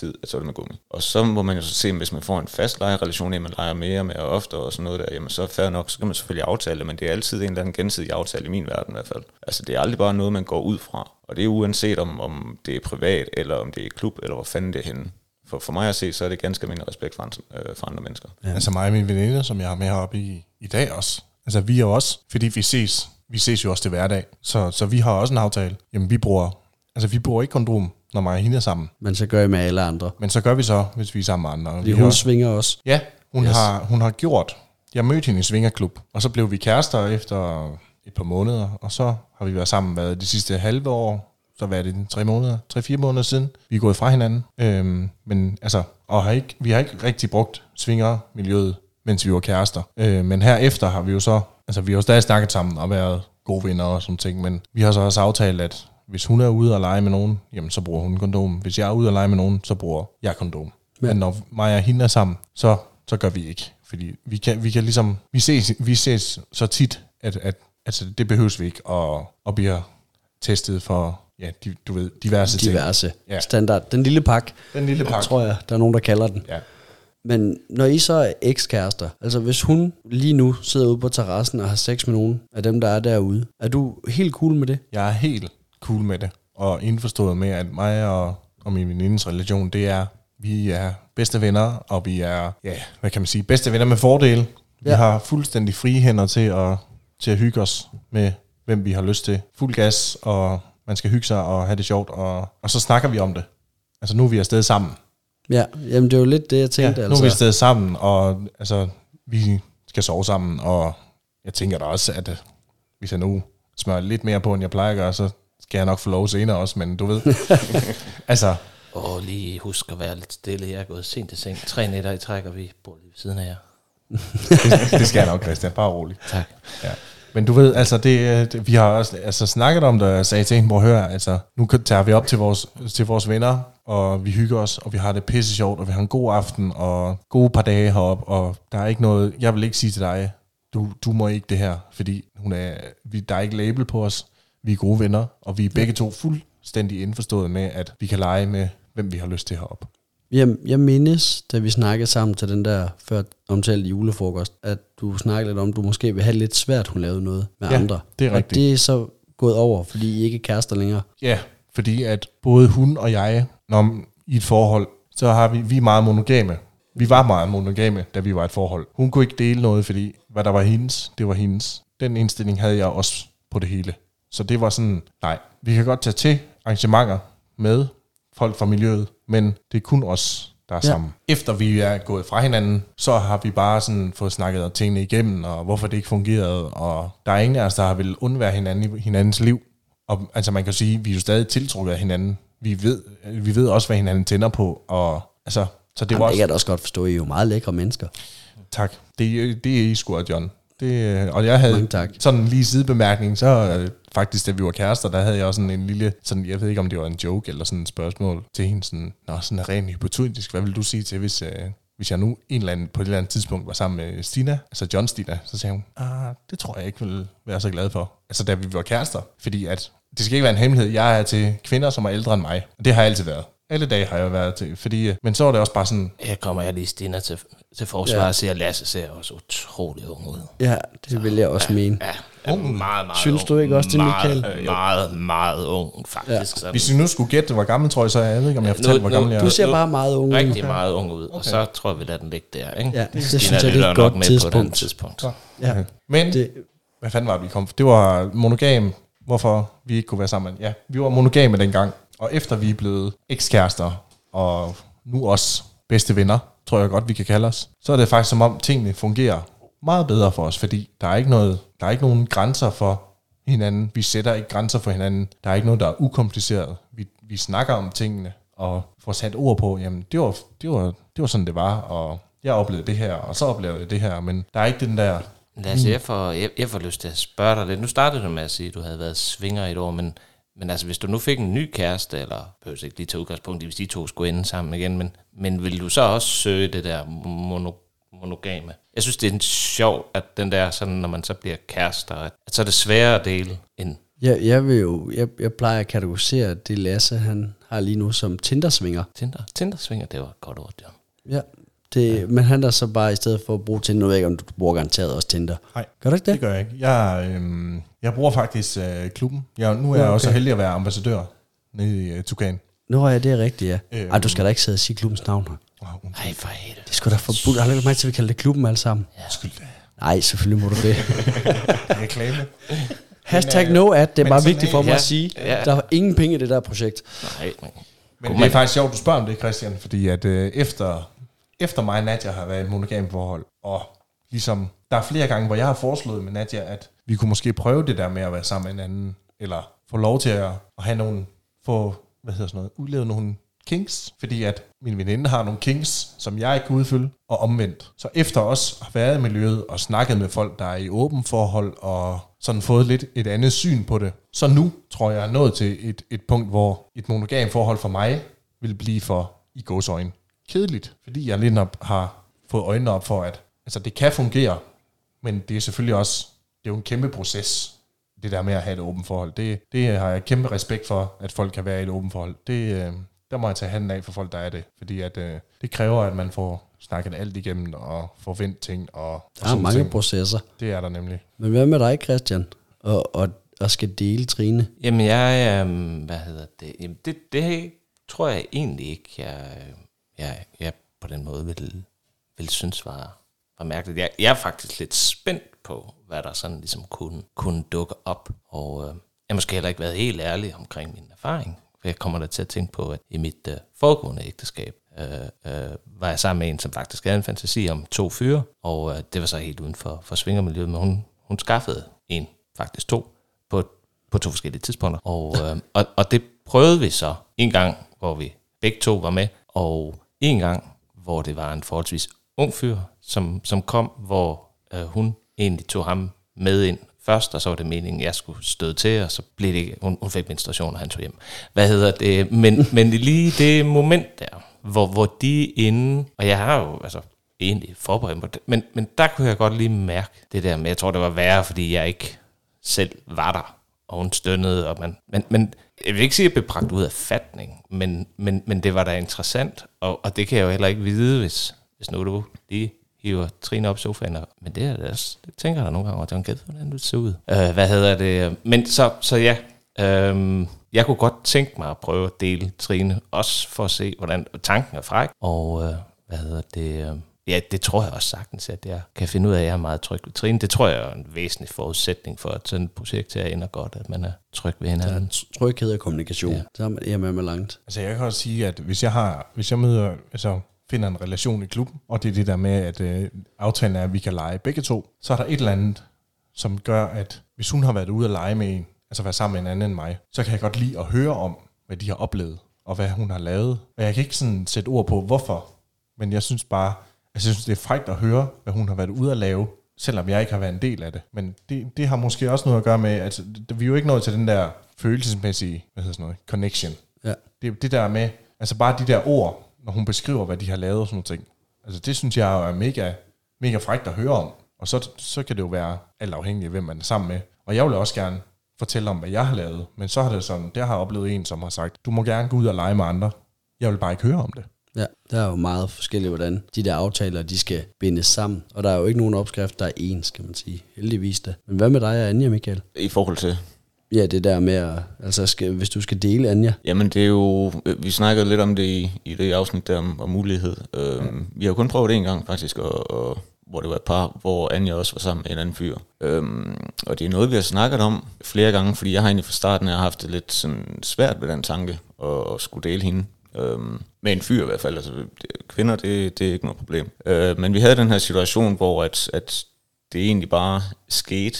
tid at så er det med gummi. Og så må man jo så se, hvis man får en fast lejerelation, at man leger mere med og oftere og sådan noget der, jamen så er fair nok, så kan man selvfølgelig aftale det, men det er altid en eller anden gensidig aftale i min verden i hvert fald. Altså det er aldrig bare noget, man går ud fra. Og det er uanset om, om det er privat, eller om det er klub, eller hvor fanden det er henne. For, for mig at se, så er det ganske almindelig respekt for øh, for andre mennesker. Ja. Altså mig og min veninde, som jeg har med heroppe i, i dag også. Altså vi er også, fordi vi ses, vi ses jo også til hverdag, så, så vi har også en aftale. Jamen vi bruger, altså vi bruger ikke kondom, når mig og hende er sammen. Men så gør I med alle andre. Men så gør vi så, hvis vi er sammen med andre. Fordi Vi hun har- svinger også. Ja, hun, Yes. har, hun har gjort. Jeg mødte hende i Svingerklub, og så blev vi kærester efter et par måneder, og så har vi været sammen hvad, de sidste halve år, så hvad er det, tre måneder, tre-fire måneder siden. Vi er gået fra hinanden, øhm, men altså, og har ikke, vi har ikke rigtig brugt svingermiljøet, mens vi var kærester. Øh, men herefter har vi jo så, altså vi har jo stadig snakket sammen og været gode venner og sådan ting, men vi har så også aftalt, at hvis hun er ude og lege med nogen, jamen så bruger hun kondom. Hvis jeg er ude og lege med nogen, så bruger jeg kondom. Ja. Men når mig og hende er sammen, så, så gør vi ikke. Fordi vi kan, vi kan ligesom, vi ses, vi ses så tit, at, at altså, det behøves vi ikke, og, og bliver testet for, ja, de, du ved, diverse, ting. Diverse. Ja. Standard. Den lille pakke, Den lille pakke. tror jeg, der er nogen, der kalder den. Ja. Men når I så er ekskærester, altså hvis hun lige nu sidder ude på terrassen og har sex med nogen af dem, der er derude, er du helt cool med det? Jeg er helt cool med det, og indforstået med, at mig og og min venindes relation, det er, vi er bedste venner, og vi er, ja, hvad kan man sige, bedste venner med fordel. Vi Ja. har fuldstændig frie hænder til at, til at hygge os med, hvem vi har lyst til. Fuld gas, og man skal hygge sig og have det sjovt, og, og så snakker vi om det. Altså nu er vi afsted sammen. Ja, jamen det er jo lidt det, jeg tænkte. Ja, nu er vi altså. afsted sammen, og altså, vi skal sove sammen, og jeg tænker da også, at øh, hvis jeg nu smører lidt mere på, end jeg plejer at gøre, så skal jeg nok få lov senere også, men du ved. altså, Og lige husk at være lidt stille. Jeg er gået sent til seng. Tre nætter i træk, og vi bor lige ved siden af jer. det, det skal jeg nok, Christian, bare rolig. Tak. Ja. Men du ved, altså det, øh, det, vi har også altså, snakket om det, og jeg sagde til hende, hvor hør, altså, nu kan- tager vi op til vores, til vores venner, og vi hygger os, og vi har det pisse sjovt, og vi har en god aften, og gode par dage heroppe, og der er ikke noget, jeg vil ikke sige til dig, du, du må ikke det her, fordi hun er, vi, der er ikke label på os, vi er gode venner, og vi er begge to fuldstændig indforstået med, at vi kan lege med, hvem vi har lyst til heroppe. Jeg, jeg mindes, da vi snakkede sammen til den der før omtalte julefrokost, at du snakkede lidt om, at du måske vil have lidt svært, hun lavede noget med Ja, andre. det er og rigtigt. det er så gået over, fordi I ikke er kærester længere. Ja, fordi at både hun og jeg, når i et forhold, så har vi, vi er meget monogame. Vi var meget monogame, da vi var et forhold. Hun kunne ikke dele noget, fordi hvad der var hendes, det var hendes. Den indstilling havde jeg også på det hele. Så det var sådan, nej, vi kan godt tage til arrangementer med folk fra miljøet, men det er kun os, der er Ja. sammen. Efter vi er gået fra hinanden, så har vi bare sådan fået snakket tingene igennem, og hvorfor det ikke fungerede, og der er ingen af os, der har vil undvære hinanden i hinandens liv. Og altså man kan sige, vi er jo stadig tiltrukket af hinanden. Vi ved, vi ved også, hvad hinanden tænder på, og altså, så det Det, var Jamen, det også... kan jeg også godt forstå, I er jo meget lækre mennesker. Tak. Det, det er I sgu, John. Det, og jeg havde tak. sådan lige sidebemærkning, så øh, faktisk, da vi var kærester, der havde jeg også sådan en lille, sådan, jeg ved ikke, om det var en joke eller sådan et spørgsmål til hende, sådan, Nå, sådan rent hypotetisk, hvad vil du sige til, hvis, øh, hvis jeg nu en eller anden, på et eller andet tidspunkt var sammen med Stina, altså John Stina, så sagde hun, ah, det tror jeg ikke vil være så glad for. Altså da vi var kærester, fordi at, det skal ikke være en hemmelighed, jeg er til kvinder, som er ældre end mig, og det har jeg altid været. Alle dage har jeg været til, fordi, øh, men så var det også bare sådan, Her kommer jeg lige Stina til, til forsvar og siger, at Lasse ser også utrolig ung ud. Ja, det vil jeg også mene. Ja, er meget, meget Synes ung. du ikke også det, Michael? Meget, meget, meget ung, faktisk. Ja. Sådan. hvis I nu skulle gætte, hvor gammel tror jeg så, er, jeg ved ikke, om jeg fortalte, hvor gammel jeg Du er. ser nu- bare meget ung ud. Rigtig meget ung ud, og så tror jeg, vi lader den ligge der. Ikke? Ja, det Stina synes jeg, det er et godt med På et tidspunkt. tidspunkt. Ja. Men det, Det, hvad fanden var det, vi kom Det var monogam, hvorfor vi ikke kunne være sammen. Ja, vi var monogame dengang, og efter vi er blevet ekskærester, og nu også bedste venner, tror jeg godt, vi kan kalde os, så er det faktisk som om tingene fungerer meget bedre for os, fordi der er ikke, noget, der er ikke nogen grænser for hinanden. Vi sætter ikke grænser for hinanden. Der er ikke noget, der er ukompliceret. Vi, vi snakker om tingene, og får sat ord på, jamen det var, det var, det var sådan, det var, og jeg oplevede det her, og så oplevede jeg det her, men der er ikke den der Lasse, jeg får, jeg, jeg får lyst til at spørge dig lidt. Nu startede du med at sige, at du havde været svinger i et år, men, men altså, hvis du nu fik en ny kæreste, eller behøver ikke lige tage udgangspunkt i, hvis de to skulle ende sammen igen, men, men vil du så også søge det der mono, monogame? Jeg synes, det er sjovt, at den der, sådan, når man så bliver kærester, at, at så er det sværere at dele end jeg, jeg, vil jo, jeg, jeg plejer at kategorisere det Lasse, han har lige nu som Tinder-svinger. Tinder. Tinder-svinger, det var et godt ord, John. Ja. Det, ja. Men han er så bare i stedet for at bruge Tinder, nu ved jeg ikke, om du bruger garanteret også Tinder. Nej. Gør du ikke det? Det gør jeg ikke. Jeg, øhm, jeg bruger faktisk øh, klubben. Jeg, nu er Ja, jeg også så okay. heldig at være ambassadør nede i øh, Tukan. Nå ja, det er rigtigt, ja. Øhm. Ej, du skal da ikke sidde og sige klubbens navn her. Oh, Ej, for helvede. Det skulle da forbudt. Har du mig til, at vi kalder det klubben alle sammen? Undskyld. Nej, selvfølgelig må du det. Reklame. Hashtag no ad, det er bare vigtigt for mig ja, at sige. ja. Der er ingen penge i det der projekt. Nej, men, Kunne det er man- faktisk sjovt, du spørger om det, Christian, fordi at øh, efter, efter mig og Nadja har været i et monogam forhold, og ligesom, der er flere gange, hvor jeg har foreslået med Nadja, at vi kunne måske prøve det der med at være sammen med hinanden, eller få lov til at, at have nogle, få, hvad hedder sådan noget, udleve nogle kinks, fordi at min veninde har nogle kinks, som jeg ikke kan udfylde, og omvendt. Så efter os har været i miljøet og snakket med folk, der er i åben forhold, og sådan fået lidt et andet syn på det. Så nu tror jeg er nået til et, et punkt, hvor et monogam forhold for mig vil blive for i gåsøjne kedeligt, fordi jeg lidt har fået øjnene op for, at altså, det kan fungere, men det er selvfølgelig også, det er jo en kæmpe proces, det der med at have et åbent forhold. Det, det har jeg kæmpe respekt for, at folk kan være i et åbent forhold. Det, øh, der må jeg tage handen af for folk, der er det. Fordi at, øh, det kræver, at man får snakket alt igennem og får vendt ting. Og, og Der er mange ting. processer. Det er der nemlig. Men hvad med dig, Christian? Og, og, og skal dele Trine? Jamen, jeg, øhm, hvad hedder det? Jamen, det, det, tror jeg egentlig ikke, jeg, jeg, jeg på den måde vil, vil synes var, var mærkeligt. Jeg, jeg er faktisk lidt spændt på, hvad der sådan ligesom kunne, kunne dukke op. Og øh, jeg har måske heller ikke været helt ærlig omkring min erfaring. For jeg kommer da til at tænke på, at i mit øh, foregående ægteskab, øh, øh, var jeg sammen med en, som faktisk havde en fantasi om to fyre, og øh, det var så helt uden for, for svingermiljøet, men hun, hun skaffede en, faktisk to, på, på to forskellige tidspunkter. Og, øh, og, og det prøvede vi så en gang, hvor vi begge to var med, og en gang, hvor det var en forholdsvis ung fyr, som, som kom, hvor øh, hun egentlig tog ham med ind først, og så var det meningen, at jeg skulle støde til, og så blev det hun, hun fik menstruation, og han tog hjem. Hvad hedder det? Men, men lige det moment der, hvor, hvor de er inde, og jeg har jo altså, egentlig forberedt mig, men, men der kunne jeg godt lige mærke det der med, jeg tror, det var værre, fordi jeg ikke selv var der, og hun stønnede, og man, men, men jeg vil ikke sige, at jeg blev bragt ud af fatning, men, men, men det var da interessant, og, og det kan jeg jo heller ikke vide, hvis, hvis nu du lige hiver Trine op i sofaen. Og, men det, er det, også, det tænker jeg nogle gange, at John Gade, hvordan det ser ud. Øh, hvad hedder det? Men så, så ja, øhm, jeg kunne godt tænke mig at prøve at dele Trine, også for at se, hvordan tanken er fræk. Og øh, hvad hedder det? Øh, ja, det tror jeg også sagtens, at jeg kan finde ud af, at jeg er meget tryg ved Trine. Det tror jeg er en væsentlig forudsætning for, at sådan et projekt her ender godt, at man er tryg ved Der er hinanden. en tryghed og kommunikation. Ja. Så er man, er man med langt. Altså jeg kan også sige, at hvis jeg har, hvis jeg møder, altså finder en relation i klubben, og det er det der med, at øh, aftalen er, at vi kan lege begge to, så er der et eller andet, som gør, at hvis hun har været ude at lege med en, altså være sammen med en anden end mig, så kan jeg godt lide at høre om, hvad de har oplevet, og hvad hun har lavet. Og jeg kan ikke sådan sætte ord på, hvorfor, men jeg synes bare, altså, jeg synes, det er frækt at høre, hvad hun har været ude at lave, selvom jeg ikke har været en del af det. Men det, det har måske også noget at gøre med, at altså, vi er jo ikke nået til den der følelsesmæssige, hvad hedder sådan noget, connection. Ja. Det, det der med, altså bare de der ord, når hun beskriver, hvad de har lavet og sådan nogle ting. Altså det synes jeg er mega, mega frækt at høre om. Og så, så kan det jo være alt afhængigt af, hvem man er sammen med. Og jeg vil også gerne fortælle om, hvad jeg har lavet. Men så har det sådan, der har jeg oplevet en, som har sagt, du må gerne gå ud og lege med andre. Jeg vil bare ikke høre om det. Ja, der er jo meget forskelligt, hvordan de der aftaler, de skal bindes sammen. Og der er jo ikke nogen opskrift, der er ens, kan man sige. Heldigvis da. Men hvad med dig og Anja, Michael? I forhold til, Ja, det der med at, altså skal, hvis du skal dele Anja. Jamen det er jo, vi snakkede lidt om det i, i det afsnit der om, om mulighed. Øhm, vi har jo kun prøvet det en gang faktisk, og, og hvor det var et par, hvor Anja også var sammen med en anden fyr. Øhm, og det er noget, vi har snakket om flere gange, fordi jeg har egentlig fra starten af haft det lidt sådan svært ved den tanke, at, at skulle dele hende. Øhm, med en fyr i hvert fald. Altså, det- kvinder, det, det er ikke noget problem. Øh, men vi havde den her situation, hvor at, at det egentlig bare skete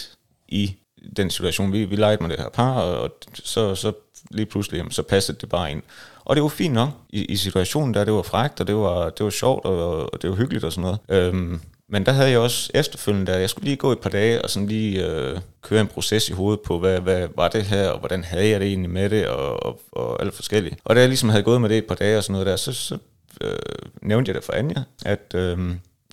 i den situation. Vi, vi legede med det her par, og, og så, så lige pludselig, jamen, så passede det bare ind. Og det var fint nok i, i situationen der, det var fragt, og det var, det var sjovt, og, og det var hyggeligt og sådan noget. Øhm, men der havde jeg også efterfølgende, der jeg skulle lige gå et par dage og sådan lige øh, køre en proces i hovedet på, hvad, hvad var det her, og hvordan havde jeg det egentlig med det, og, og, og alt forskelligt. Og da jeg ligesom havde gået med det et par dage og sådan noget der, så, så øh, nævnte jeg det for Anja, at øh,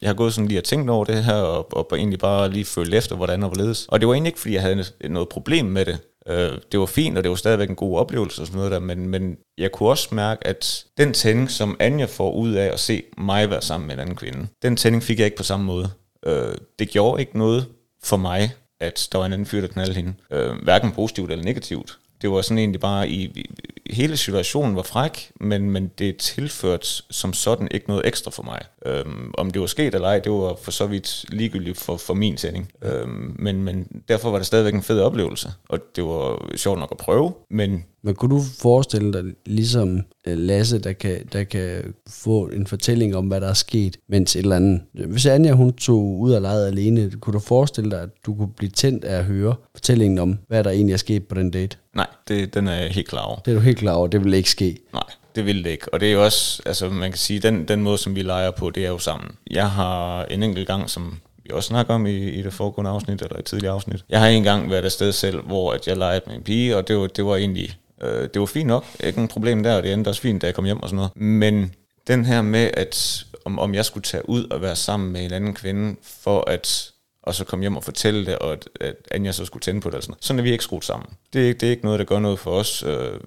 jeg har gået sådan lige og tænkt over det her, og, og egentlig bare lige følt efter, hvordan og hvorledes. Og det var egentlig ikke, fordi jeg havde noget problem med det. Øh, det var fint, og det var stadigvæk en god oplevelse og sådan noget der, men, men jeg kunne også mærke, at den tænding, som Anja får ud af at se mig være sammen med en anden kvinde, den tænding fik jeg ikke på samme måde. Øh, det gjorde ikke noget for mig, at der var en anden fyr, der knaldede hende. Øh, hverken positivt eller negativt. Det var sådan egentlig bare i, i hele situationen var fræk, men, men det tilført som sådan ikke noget ekstra for mig. Øhm, om det var sket eller ej, det var for så vidt ligegyldigt for, for min sending. Øhm, men, men derfor var det stadigvæk en fed oplevelse, og det var sjovt nok at prøve, men Men kunne du forestille dig, ligesom øh, Lasse, der kan, der kan få en fortælling om, hvad der er sket, mens et eller andet... Hvis Anja, hun tog ud og legede alene, kunne du forestille dig, at du kunne blive tændt af at høre fortællingen om, hvad der egentlig er sket på den date? nej, det, den er jeg helt klar over. Det er du helt klar over, det vil ikke ske. Nej, det vil det ikke. Og det er jo også, altså man kan sige, den, den måde, som vi leger på, det er jo sammen. Jeg har en enkelt gang, som vi også snakker om i, i det foregående afsnit, eller et tidligere afsnit. Jeg har en gang været afsted selv, hvor at jeg legede med en pige, og det var, det var egentlig, øh, det var fint nok. Ikke nogen problem der, og det endte også fint, da jeg kom hjem og sådan noget. Men den her med, at om, om jeg skulle tage ud og være sammen med en anden kvinde, for at og så komme hjem og fortælle det, og at, at Anja så skulle tænde på det. Og sådan. noget. sådan er vi ikke skruet sammen. Det er, ikke- det er ikke noget, der gør noget for os. Øh,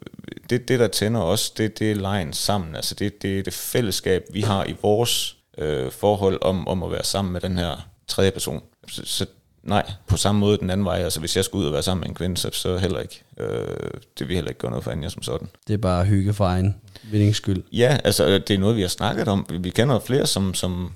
det, det der tænder os, det, det er lejen sammen. Altså det, det er det fællesskab, vi har i vores øh, forhold om, om at være sammen med den her tredje person. Så, så Nej, på samme måde den anden vej. Altså hvis jeg skal ud og være sammen med en kvinde, så, så heller ikke. Øh, det vil heller ikke gøre noget for Anja som sådan. Det er bare hygge for egen vindings skyld. Ja, altså det er noget, vi har snakket om. Vi- Vi kender flere, som, som,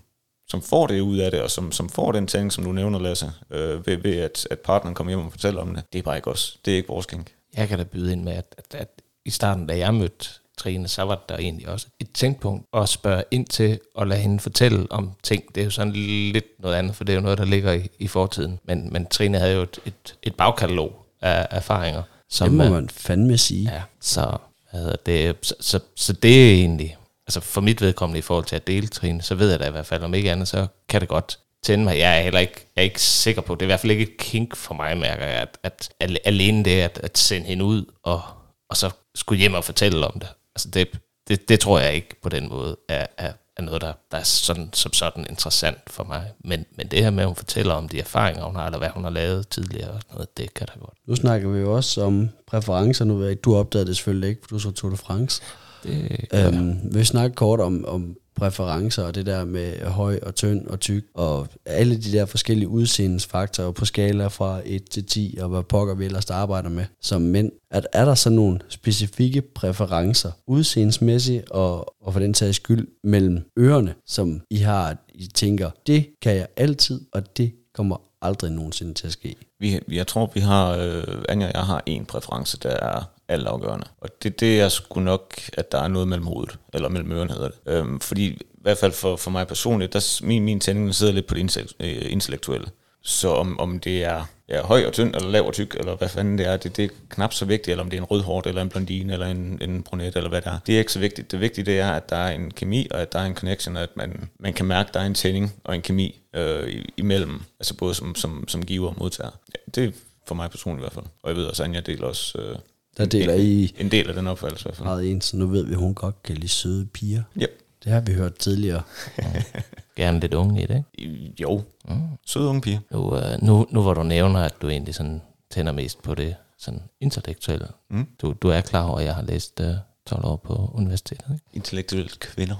som får det ud af det, og som, som får den ting, som du nævner, Lasse, øh, ved, ved at, at partneren kommer hjem og fortæller om det. Det er bare ikke os. Det er ikke vores kink. Jeg kan da byde ind med, at, at, at i starten, da jeg mødte Trine, så var der egentlig også et tænkpunkt at spørge ind til og lade hende fortælle om ting. Det er jo sådan lidt noget andet, for det er jo noget, der ligger i, i fortiden. Men, men Trine havde jo et, et, et bagkatalog af erfaringer. Som, Det må man fandme sige. Ja, så, hedder det, så, så, så det er egentlig, altså for mit vedkommende i forhold til at dele Trine, så ved jeg da i hvert fald, om ikke andet, så kan det godt tænde mig. Jeg er heller ikke, jeg er ikke sikker på, det er i hvert fald ikke et kink for mig, mærker jeg, at, at al- alene det at, at sende hende ud, og, og så skulle hjem og fortælle om det, altså det, det, det tror jeg ikke på den måde er, er, er noget, der, der er sådan, som sådan interessant for mig. Men, men det her med, at hun fortæller om de erfaringer, hun har, eller hvad hun har lavet tidligere, og noget, det kan da godt. Nu snakker vi jo også om præferencer. Nu ved jeg ikke, du opdagede det selvfølgelig ikke, for du så Tour de France. Det, Øhm, vi snakker kort om, om præferencer og det der med høj og tynd og tyk, og alle de der forskellige udseendesfaktorer på skala fra 1 til 10, og hvad pokker vi ellers arbejder med som mænd. At er der så nogle specifikke præferencer, udseendemæssigt og, og for den sags skyld mellem ørerne, som I har, at I tænker, det kan jeg altid, og det kommer aldrig nogensinde til at ske. Vi, jeg tror, vi har, øh, Anja og jeg har en præference, der er altafgørende. Og det, det er sgu nok, at der er noget mellem hovedet, eller mellem ørerne hedder det. Øhm, fordi i hvert fald for, for mig personligt, der, min, min tænding sidder lidt på det øh, intellektuelle. Så om, om det er ja, høj og tynd, eller lav og tyk, eller hvad fanden det er, det, det er knap så vigtigt, eller om det er en rødhård, eller en blondine, eller en, en brunet, eller hvad det er. Det er ikke så vigtigt. Det vigtige det er, at der er en kemi, og at der er en connection, og at man, man kan mærke, at der er en tænding og en kemi øh, imellem, altså både som, som, som giver og modtager. Ja, det er for mig personligt i hvert fald. Og jeg ved også, at Anja deler også øh, der deler I en del af den opfattelse i hvert fald. meget ens, så nu ved vi, at hun godt kan lide søde piger. Ja. Det har vi hørt tidligere. gerne lidt unge i det, ikke? Jo. Mm. Søde unge piger. Nu, øh, nu, nu hvor du nævner, at du egentlig sådan tænder mest på det sådan intellektuelle. Mm. Du, du er klar over, at jeg har læst øh, 12 år på universitetet, ikke? Intellektuelle kvinder.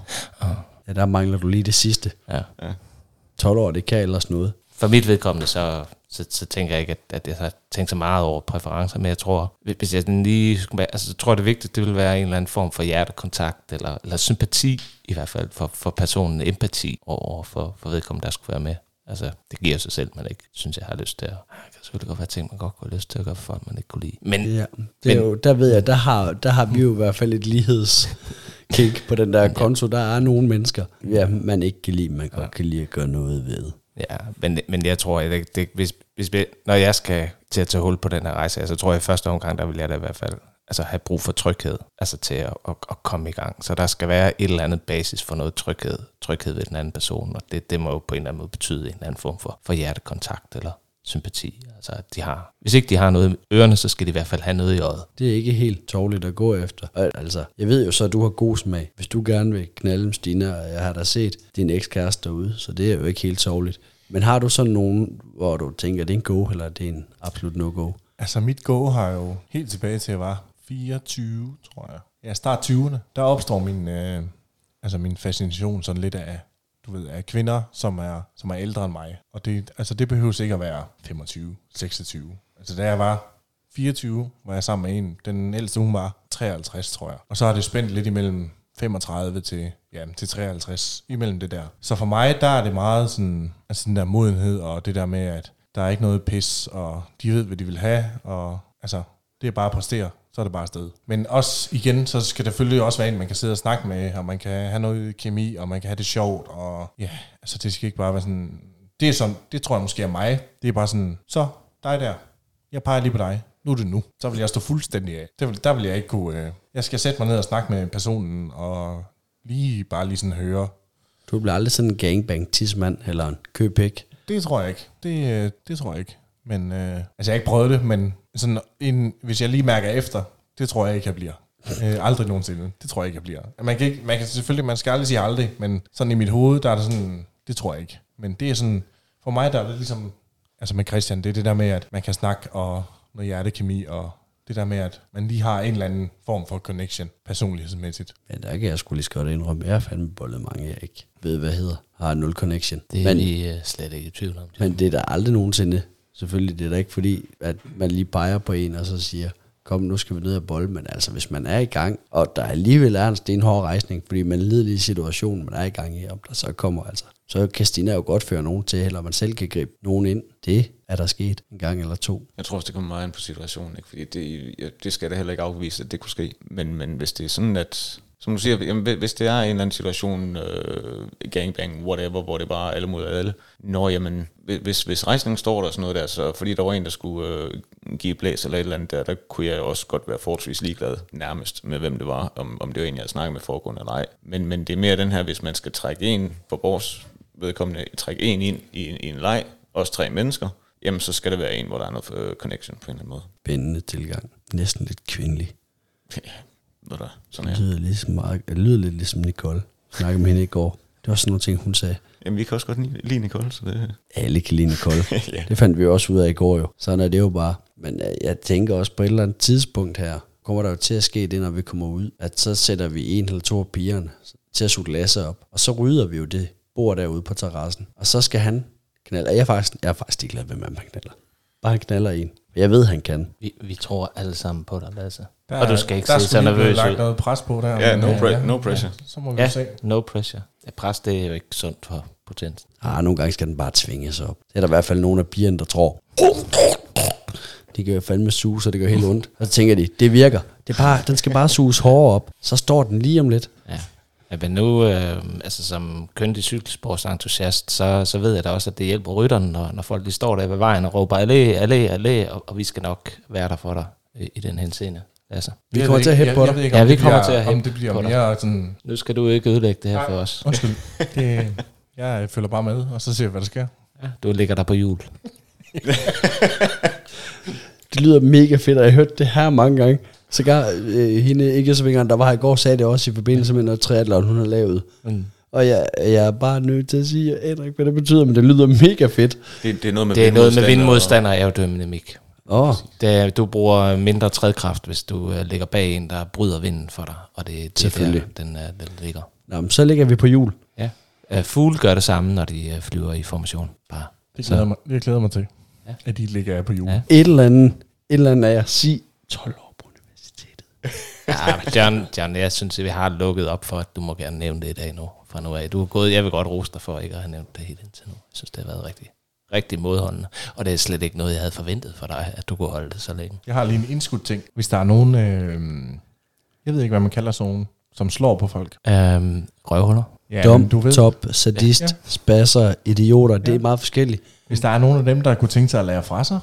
Ja, der mangler du lige det sidste. Ja. 12 år, det kan ellers noget. For mit vedkommende, så, så, så tænker jeg ikke, at, at jeg har tænkt så meget over præferencer, men jeg tror, hvis jeg lige skulle altså, så tror jeg, det vigtigste, det vil være en eller anden form for hjertekontakt, eller, eller sympati i hvert fald for, for personen, empati over for, for vedkommende, der skulle være med. Altså, det giver sig selv, man ikke synes, jeg har lyst til at... Jeg kan selvfølgelig godt være ting, man godt kunne have lyst til at gøre for folk, man ikke kunne lide. Men Ja, det er jo, der ved jeg, der har, der har vi jo i hvert fald et lighedskig på den der konto. Der er nogle mennesker, ja, man ikke kan lide, man godt kan lide at gøre noget ved. Ja, men, men jeg tror, at det, hvis, hvis vi, når jeg skal til at tage hul på den her rejse, så tror jeg, i første omgang, der vil jeg da i hvert fald altså have brug for tryghed, altså til at, at, at komme i gang. Så der skal være et eller andet basis for noget tryghed, tryghed ved den anden person, og det, det må jo på en eller anden måde betyde en eller anden form for, for hjertekontakt eller sympati. Altså, at de har, hvis ikke de har noget i ørerne, så skal de i hvert fald have noget i øjet. Det er ikke helt tårligt at gå efter. Altså, jeg ved jo så, at du har god smag. Hvis du gerne vil knalde med Stina, og jeg har da set din ekskæreste derude, så det er jo ikke helt tårligt. Men har du sådan nogen, hvor du tænker, det er en go, eller det er en absolut no-go? Altså mit go har jo helt tilbage til, at jeg var 24, tror jeg. Ja, start 20'erne. Der opstår min, øh, altså min fascination sådan lidt af, du ved, af kvinder, som er, som er ældre end mig. Og det, altså det behøver ikke at være 25, 26. Altså da jeg var 24, var jeg sammen med en. Den ældste, hun var 53, tror jeg. Og så har det spændt lidt imellem 35 til, ja, til 53, imellem det der. Så for mig, der er det meget sådan, altså den der modenhed, og det der med, at der er ikke noget pis, og de ved, hvad de vil have, og altså, det er bare at præstere, så er det bare afsted. Men også igen, så skal det selvfølgelig også være en, man kan sidde og snakke med, og man kan have noget kemi, og man kan have det sjovt, og ja, altså det skal ikke bare være sådan, det er sådan, det tror jeg måske er mig, det er bare sådan, så, dig der, jeg peger lige på dig, nu er det nu. Så vil jeg stå fuldstændig af. Der vil, der vil jeg ikke kunne, øh, jeg skal sætte mig ned og snakke med personen, og lige bare lige sådan høre, Du bliver aldrig sådan en gangbang tidsmand eller en køpæk. Det tror jeg ikke. Det, øh, det tror jeg ikke. Men, øh, altså jeg har ikke prøvet det, men sådan en, hvis jeg lige mærker efter, det tror jeg ikke, jeg bliver. Øh, aldrig nogensinde. Det tror jeg ikke, jeg bliver. Man kan, ikke, man kan selvfølgelig, man skal aldrig sige aldrig, men sådan i mit hoved, der er det sådan, det tror jeg ikke. Men det er sådan, for mig der er det ligesom, altså med Christian, det er det der med, at man kan snakke og noget hjertekemi, og det der med, at man lige har en eller anden form for connection, personlighedsmæssigt. Men der kan jeg skulle lige så godt indrømme, jeg har fandme bollet mange, jeg ikke ved, hvad hedder. Har nul connection. Det er men, vi øh, slet ikke i tvivl om. men det er der aldrig nogensinde Selvfølgelig, det er da ikke fordi, at man lige peger på en, og så siger, kom, nu skal vi ned og bold, men altså, hvis man er i gang, og der alligevel er en stenhård rejsning, fordi man lider i situationen, man er i gang i, om der så kommer altså, så kan Stina jo godt føre nogen til, eller man selv kan gribe nogen ind. Det er der sket en gang eller to. Jeg tror også, det kommer meget ind på situationen, ikke? fordi det, det skal jeg da heller ikke afvise, at det kunne ske. Men, men hvis det er sådan, at som du siger, jamen, hvis- det er en eller anden situation, øh, gangbang, whatever, hvor det bare er alle mod alle, når jamen, hvis, hvis rejsningen står der sådan noget der, så fordi der var en, der skulle øh, give blæs eller et eller andet der, der kunne jeg også godt være forholdsvis ligeglad nærmest med, hvem det var, om, om det var en, jeg havde snakket med foregående eller ej. Men, men det er mere den her, hvis man skal trække en for vores vedkommende, trække en ind i, en- i en leg, også tre mennesker, jamen så skal det være en, hvor der er noget øh, connection på en eller anden måde. Spændende tilgang. Næsten lidt kvindelig. Ved du, sådan Det her. lyder, ligesom, meget- det lyder lidt ligesom Nicole. Jeg snakkede med hende i går. Det var sådan nogle ting, hun sagde. Jamen, vi kan også godt lide- Nicole, så det... Alle kan lide Nicole. Ja. Det fandt vi jo også ud af i går jo. Sådan er det jo bare. Men øh, jeg tænker også på et eller andet tidspunkt her, kommer der jo til at ske det, når vi kommer ud, at så sætter vi en eller to af pigerne til at suge Lasse op, og så rydder vi jo det bord derude på terrassen. Og så skal han knalde. Jeg er faktisk, jeg er faktisk ikke glad ved, hvem han knaller. Bare han knaller en. Jeg ved, han kan. Vi, vi tror alle sammen på dig, Lasse. Der, og du skal ikke der se så skulle lige blive nervøs lagt ud. noget pres på der. Ja, men, no pre- no pressure. så må vi ja. Ja, se. no pressure. Ja, pres, det er jo ikke sundt for potens. Ah, nogle gange skal den bare tvinges op. Det er der i hvert fald nogle af pigerne, der tror. De kan jo fandme suge, så det gør helt ondt. Og så tænker de, det virker. Det er bare, den skal bare suges hårdere op. Så står den lige om lidt. Men nu, øh, altså som køndig cykelsportsentusiast, så, så ved jeg da også, at det hjælper rytterne, når, når folk de står der ved vejen og råber, allé, allé, allé, og, og vi skal nok være der for dig i, i den henseende. Altså, Vi kommer til at hæppe på dig. Jeg Ja, vi kommer bliver, til at om hæppe det bliver på dig. mere sådan... nu skal du ikke ødelægge det her Nej. for os. Undskyld. Det, jeg følger bare med, og så ser vi, hvad der sker. Ja, du ligger der på jul. Det lyder mega fedt, og jeg har hørt det her mange gange. Så gar, øh, hende, ikke så der var her i går, sagde det også i forbindelse med noget triathlon, hun har lavet. Mm. Og jeg, jeg er bare nødt til at sige, jeg aner ikke, hvad det betyder, men det lyder mega fedt. Det, det er noget med Det er noget med vindmodstand vindmodstand og aerodynamik. Åh, oh, Det er, du bruger mindre trædkraft, hvis du uh, ligger bag en, der bryder vinden for dig. Og det, det er der, Selvfølgelig. den, uh, den ligger. Nå, men så ligger vi på jul. Ja. Uh, fugle gør det samme, når de uh, flyver i formation. Bare. Det Så- glæder, mig, det glæder mig til, Ja. at de ligger af på jul. Ja. Et eller andet, et eller andet af jer, sig 12 år. Ja, John, John, jeg synes, at vi har lukket op for, at du må gerne nævne det i dag nu. Fra nu af. Du er gået, jeg vil godt rose dig for ikke at have nævnt det helt indtil nu. Jeg synes, det har været rigtig, rigtig modholdende. Og det er slet ikke noget, jeg havde forventet for dig, at du kunne holde det så længe. Jeg har lige en indskudt ting. Hvis der er nogen, øh, jeg ved ikke, hvad man kalder sådan nogen, som slår på folk. Øhm, røvhuller. Ja, Dum, du ved, top, sadist, Ja. ja. spasser, idioter, det er meget forskelligt. hvis der er nogen af dem, der kunne tænke sig at lære fra sig,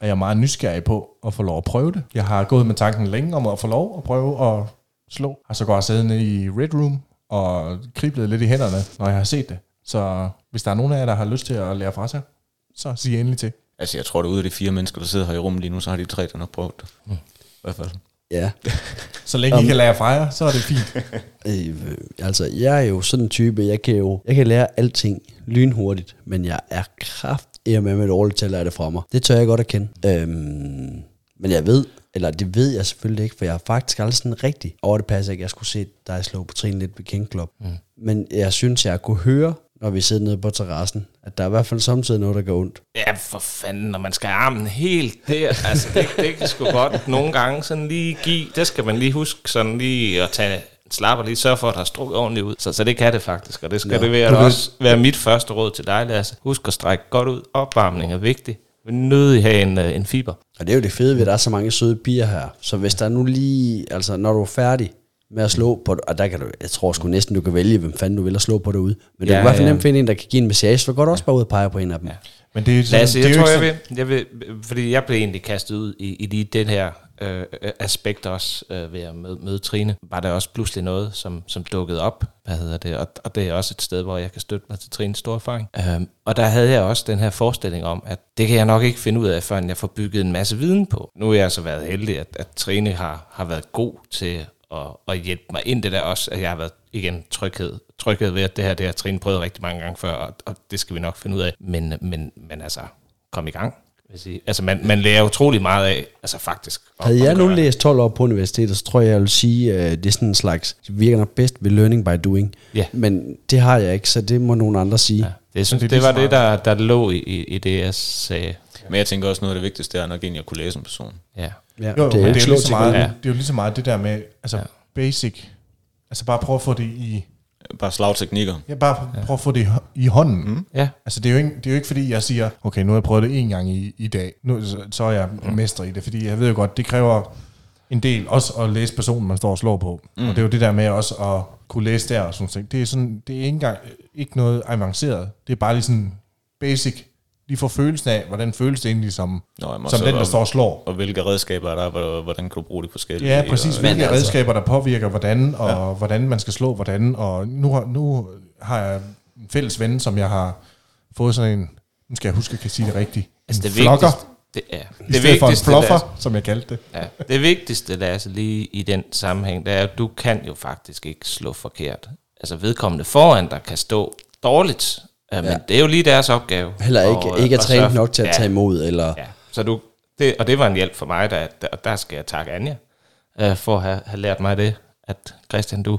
er jeg meget nysgerrig på at få lov at prøve det. Jeg har gået med tanken længe om at få lov at prøve at slå. Har så godt siddet nede i Red Room og kriblet lidt i hænderne, når jeg har set det. Så hvis der er nogen af jer, der har lyst til at lære fra sig, så sig endelig til. Altså, jeg tror, at ud af de fire mennesker, der sidder her i rummet lige nu, så har de tre, der nok prøvet det. Mm. I hvert fald. Ja, Så længe I kan lære fra jer, så er det fint. øh, altså jeg er jo sådan en type, jeg kan jo jeg kan lære alting lynhurtigt, men jeg er kraft med dårligt til at lære det fra mig. Det tør jeg godt at kende. Øhm, men jeg ved, eller det ved jeg selvfølgelig ikke, for jeg har faktisk aldrig sådan rigtig over det passer ikke, jeg skulle se dig slå på trin lidt ved King Club. Mm. Men jeg synes, jeg kunne høre, når vi sidder nede på terrassen, at der er i hvert fald samtidig noget, der går ondt. Ja, for fanden, når man skal armen helt der, altså det, det kan sgu godt nogle gange sådan lige give, det skal man lige huske sådan lige at tage slapper lige, sørge for, at der er strukket ordentligt ud. Så, så det kan det faktisk, og det skal ja, det være, du ved- også være mit første råd til dig, Lasse. Husk at strække godt ud. Opvarmning er vigtig. Vi nødig have en, øh, en fiber. Og det er jo det fede ved, at der er så mange søde piger her. Så hvis der nu lige, altså når du er færdig med at slå på, og der kan du, jeg tror sgu næsten, du kan vælge, hvem fanden du vil at slå på derude. Men du Ja, kan i hvert fald ja. nemt finde en, der kan give en massage, så du kan godt også bare ud og pege på en af dem. Ja. Men det er sådan, Lasse, det er jeg jo tror, ikke jeg vil, jeg vil, fordi jeg blev egentlig kastet ud i, i lige den her Øh, øh, aspekt også øh, ved at møde, møde Trine. Var der også pludselig noget, som, som dukkede op, hvad hedder det, og, og det er også et sted, hvor jeg kan støtte mig til Trines store erfaring. Øhm, og der havde jeg også den her forestilling om, at det kan jeg nok ikke finde ud af, før jeg får bygget en masse viden på. Nu er jeg så været heldig, at, at Trine har, har været god til at, at hjælpe mig ind det der også, at jeg har været igen tryghed, tryghed ved, at det her, det har Trine prøvet rigtig mange gange før, og, og det skal vi nok finde ud af. Men, men, men altså, kom i gang. Vil sige. Altså, man, man lærer utrolig meget af, altså faktisk. at- Havde jeg nu læst 12 år på universitetet, så tror jeg, jeg vil sige, at det er sådan en slags, det virker nok bedst ved learning by doing. Ja. Men det har jeg ikke, så det må nogle andre sige. Ja, det, jeg synes, det det, var det, der, der lå i, i, i det, jeg sagde. Men jeg tænker også, noget af det vigtigste er nok egentlig at kunne læse en person. Ja. Ja, Jo, det, er, det, er jo lige så meget. Ja. det er jo lige så meget det der med, altså Ja. basic, altså bare prøv at få det i, Bare slagteknikker. ja, bare prøv at få det i, hå- i hånden. Mm. Ja. Altså det er, jo ikke, det er jo ikke fordi, jeg siger, okay, nu har jeg prøvet det en gang i, i dag, nu, så, så er jeg mm. mester i det, fordi jeg ved jo godt, det kræver en del også at læse personen, man står og slår på. Mm. Og det er jo det der med også at kunne læse der og sådan noget. Det er, sådan, det er ikke engang ikke noget avanceret. Det er bare lige sådan basic. Lige få følelsen af, hvordan føles det egentlig som, Nå, jamen, som den, der står og slår. Og hvilke redskaber er der, hvordan kan du bruge det forskelligt? Ja, præcis. Og, Hvilke altså- redskaber, der påvirker hvordan, og ja. hvordan man skal slå hvordan. Og nu har, nu har jeg en fælles ven, som jeg har fået sådan en, nu skal jeg huske, at jeg kan sige det rigtigt, Altså en det flokker, vigtigste, det, ja. i stedet for en fluffer, som jeg kaldte det. Ja, det vigtigste, Lasse, lige i den sammenhæng, det er, at du kan jo faktisk ikke slå forkert. Altså vedkommende foran dig kan stå dårligt, ja, men Ja. det er jo lige deres opgave. Heller ikke, Og, ikke er trænet så- nok til at ja, tage imod, eller... Ja, så du, det, og det var en hjælp for mig, der, der, der skal jeg takke Anja, øh, for at have, have lært mig det, at Christian, du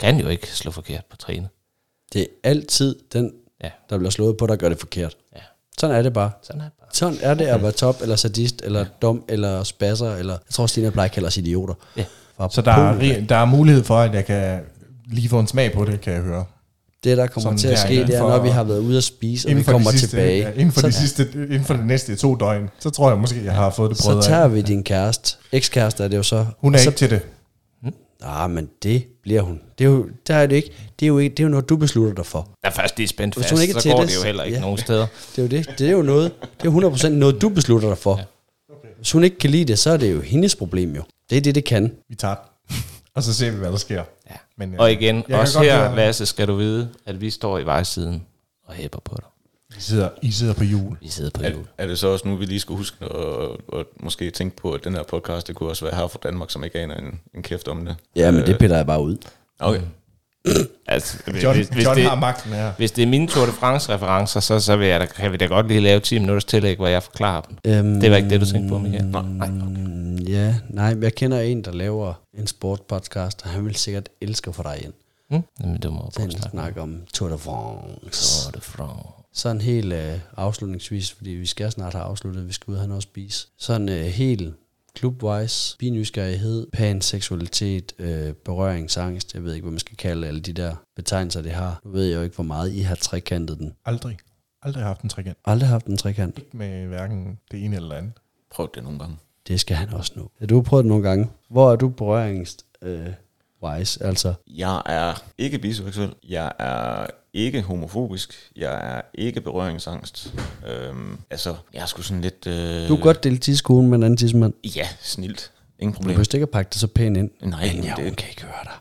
kan jo ikke slå forkert på trænet. Det er altid den, Ja. der bliver slået på, der gør det forkert. Ja, Sådan er det bare. sådan er det bare. Sådan er det at være top, eller sadist, eller dum, eller spasser, eller... Jeg tror, Stine plejer at kalde os idioter. Ja. Så der er, der er mulighed for, at jeg kan lige få en smag på det, kan jeg høre. Det, der kommer Sådan til at ske, det er, når vi har været ude at spise, og vi kommer sidste, tilbage. Ja, inden for, så, de sidste, inden for de næste to døgn, så tror jeg måske, jeg har fået det så prøvet tager af. vi din kæreste. Ekskæreste er det jo så. Hun er så, ikke til det. Ah, men det bliver hun. Det er jo, der er det ikke. Det er jo, ikke, det er jo noget, du beslutter dig for. Der er først lige spændt Hvis fast, hun ikke er så til går det, det jo heller ikke ja. nogen steder. Det er jo det. Det er jo noget. Det er jo 100% noget, du beslutter dig for. Hvis hun ikke kan lide det, så er det jo hendes problem jo. Det er det, det kan. Vi tager. Og så ser vi, hvad der sker. Ja. Men, øh, Og igen, også her, høre- Lasse, skal du vide, at vi står i vejsiden og hæpper på dig. I sidder, I sidder på jul. Vi sidder på er, jul. er det så også nu, vi lige skulle huske at, at måske tænke på, at den her podcast, det kunne også være her fra Danmark, som ikke aner en, en kæft om det. Ja, men Øh, det piller jeg bare ud. Okay. Altså, John, hvis, hvis, John det, har magten her. hvis det er mine Tour de France-referencer, så, så vil jeg da, kan vi da godt lige lave 10 minutters tillæg, hvor jeg forklarer dem. Øhm, Det var ikke det, du tænkte på, Michael? Nej, nej. Mm, Ja, nej, jeg kender en, der laver en sportpodcast, og han vil sikkert elske få dig ind. Hm? Jamen, du må prøve at snakke. om Tour de France. Tour de France. Sådan helt øh, afslutningsvis, fordi vi skal snart have afsluttet, vi skal ud og have noget at spise. Sådan øh, helt klubwise, binysgerrighed, pan seksualitet, øh, berøringsangst, jeg ved ikke, hvad man skal kalde alle de der betegnelser, det har. Nu ved jeg jo ikke, hvor meget I har trekantet den. Aldrig. Aldrig haft en trekant. Aldrig haft en trekant. Ikke med hverken det ene eller det andet. Prøv det nogle gange. Det skal han også nu. Ja, du har prøvet det nogle gange. Hvor er du berøringsangst? Øh, wise, altså. Jeg er ikke biseksuel. Jeg er ikke homofobisk. Jeg er ikke berøringsangst. Øhm, altså, jeg er sgu sådan lidt... Øh, Du kan godt dele tidskolen med en anden tidsmand. Ja, snilt. Ingen Du problem. behøver ikke at pakke det så pænt ind. Nej, men ja, det- hun kan ikke høre dig.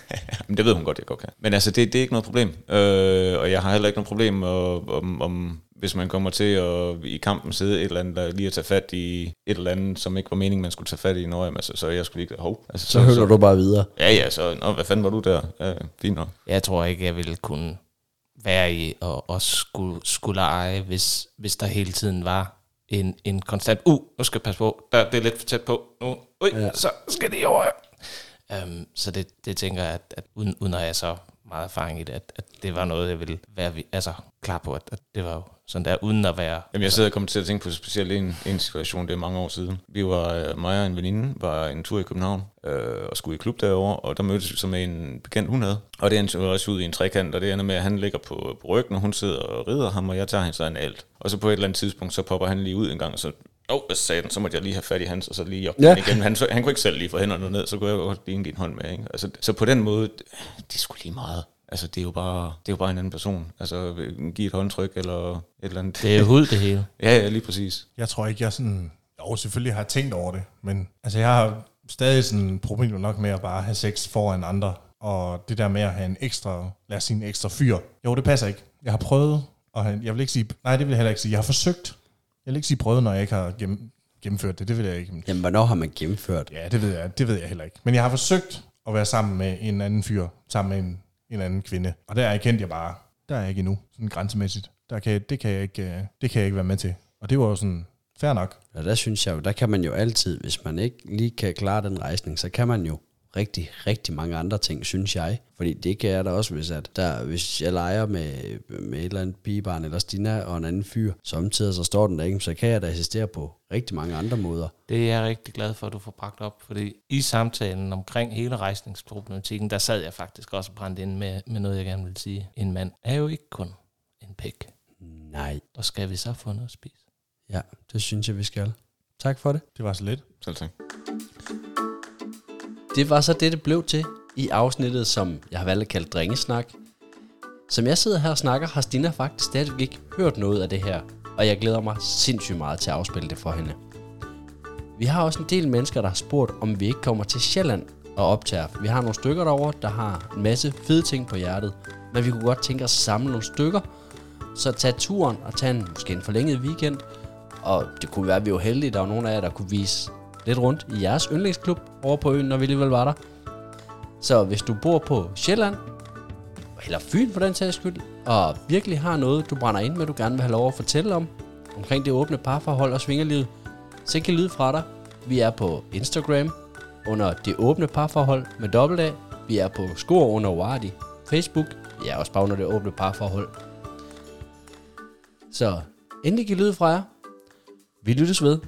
Men det ved hun godt, jeg godt kan. Men altså, det, det er ikke noget problem. Øh, og jeg har heller ikke noget problem, om, om, om hvis man kommer til at i kampen sidde et eller andet, der lige at tage fat i et eller andet, som ikke var meningen, man skulle tage fat i. Nå, jamen, altså, så jeg skulle ikke... Hov. Altså, Så hører du bare videre. Ja, ja, så... Nå, hvad fanden var du der? Ja, fint nok. Jeg tror ikke, jeg ville kunne være i og, og skulle, skulle eje, hvis, hvis der hele tiden var en, en konstant, uh, nu skal jeg passe på, der, det er lidt for tæt på, nu, ui, Ja. så skal det over. Um, så det, det tænker jeg, at, at uden, uden at have så meget erfaring i det, at, at det var noget, jeg ville være altså, klar på, at, at det var jo sådan der, uden at være... Jamen, jeg sidder og kommer til at tænke på specielt en, en situation, det er mange år siden. Vi var, øh, mig og en veninde, var en tur i København øh, og skulle i klub derovre, og der mødtes vi så med en bekendt, hun havde. Og det endte også ud i en trekant, og det ender med, at han ligger på, på ryggen, og hun sidder og rider ham, og jeg tager hende sådan alt. Og så på et eller andet tidspunkt, så popper han lige ud en gang, og så Åh, oh, hvad sagde den? Så måtte jeg lige have fat i hans, og så lige op Ja. igen. Han, så, han kunne ikke selv lige få hænderne ned, så kunne jeg godt lige give en hånd med. Ikke? Altså, så på den måde, det er sgu lige meget. Altså, det er jo bare, det er jo bare en anden person. Altså, give et håndtryk eller et eller andet. Det er jo hud, det hele. Ja, ja, lige præcis. Jeg tror ikke, jeg sådan... Jo, selvfølgelig har jeg tænkt over det, men altså, jeg har stadig sådan problemer nok med at bare have sex foran andre. Og det der med at have en ekstra, lad os sige en ekstra fyr. Jo, det passer ikke. Jeg har prøvet, og han- jeg vil ikke sige, nej, det vil jeg heller ikke sige. Jeg har forsøgt. Jeg vil ikke sige prøvet, når jeg ikke har gennem, gennemført det. Det vil jeg ikke. Jamen, hvornår har man gennemført? Ja, det ved jeg, det ved jeg heller ikke. Men jeg har forsøgt at være sammen med en anden fyr, sammen med en, en anden kvinde. Og der erkendte jeg bare, der er jeg ikke endnu, sådan grænsemæssigt. Der kan, det, kan jeg ikke, øh, det kan jeg ikke være med til. Og det var jo sådan, fair nok. Og der synes jeg jo, der kan man jo altid, hvis man ikke lige kan klare den rejsning, så kan man jo rigtig, rigtig mange andre ting, synes jeg. Fordi det kan jeg da også, hvis, at der, hvis jeg leger med, med et eller andet pigebarn eller Stina og en anden fyr, samtidig så står den der ikke, så kan jeg da assistere på rigtig mange andre måder. Det er jeg rigtig glad for, at du får bragt op, fordi i samtalen omkring hele rejsningsproblematikken, der sad jeg faktisk også brændt ind med, med noget, jeg gerne vil sige. En mand er jo ikke kun en pæk. Nej. Og skal vi så få noget at spise? Ja, det synes jeg, vi skal. Tak for det. Det var så lidt. Selv tak. Det var så det, det blev til i afsnittet, som jeg har valgt at kalde drengesnak. Som jeg sidder her og snakker, har Stina faktisk stadigvæk ikke hørt noget af det her, og jeg glæder mig sindssygt meget til at afspille det for hende. Vi har også en del mennesker, der har spurgt, om vi ikke kommer til Sjælland og optager. Vi har nogle stykker derover, der har en masse fede ting på hjertet, men vi kunne godt tænke os at samle nogle stykker, så tage turen og tage en, måske en forlænget weekend, og det kunne være, at vi var heldige, der var nogle af jer, der kunne vise lidt rundt i jeres yndlingsklub over på øen, når vi alligevel var der. Så hvis du bor på Sjælland, eller Fyn for den sags skyld, og virkelig har noget, du brænder ind med, du gerne vil have lov at fortælle om, omkring det åbne parforhold og svingerlivet, så kan lyde fra dig. Vi er på Instagram under det åbne parforhold med dobbelt A. Vi er på Skor under Wardi. Facebook, vi er også bare under det åbne parforhold. Så endelig giv lyd fra jer. Vi lyttes ved.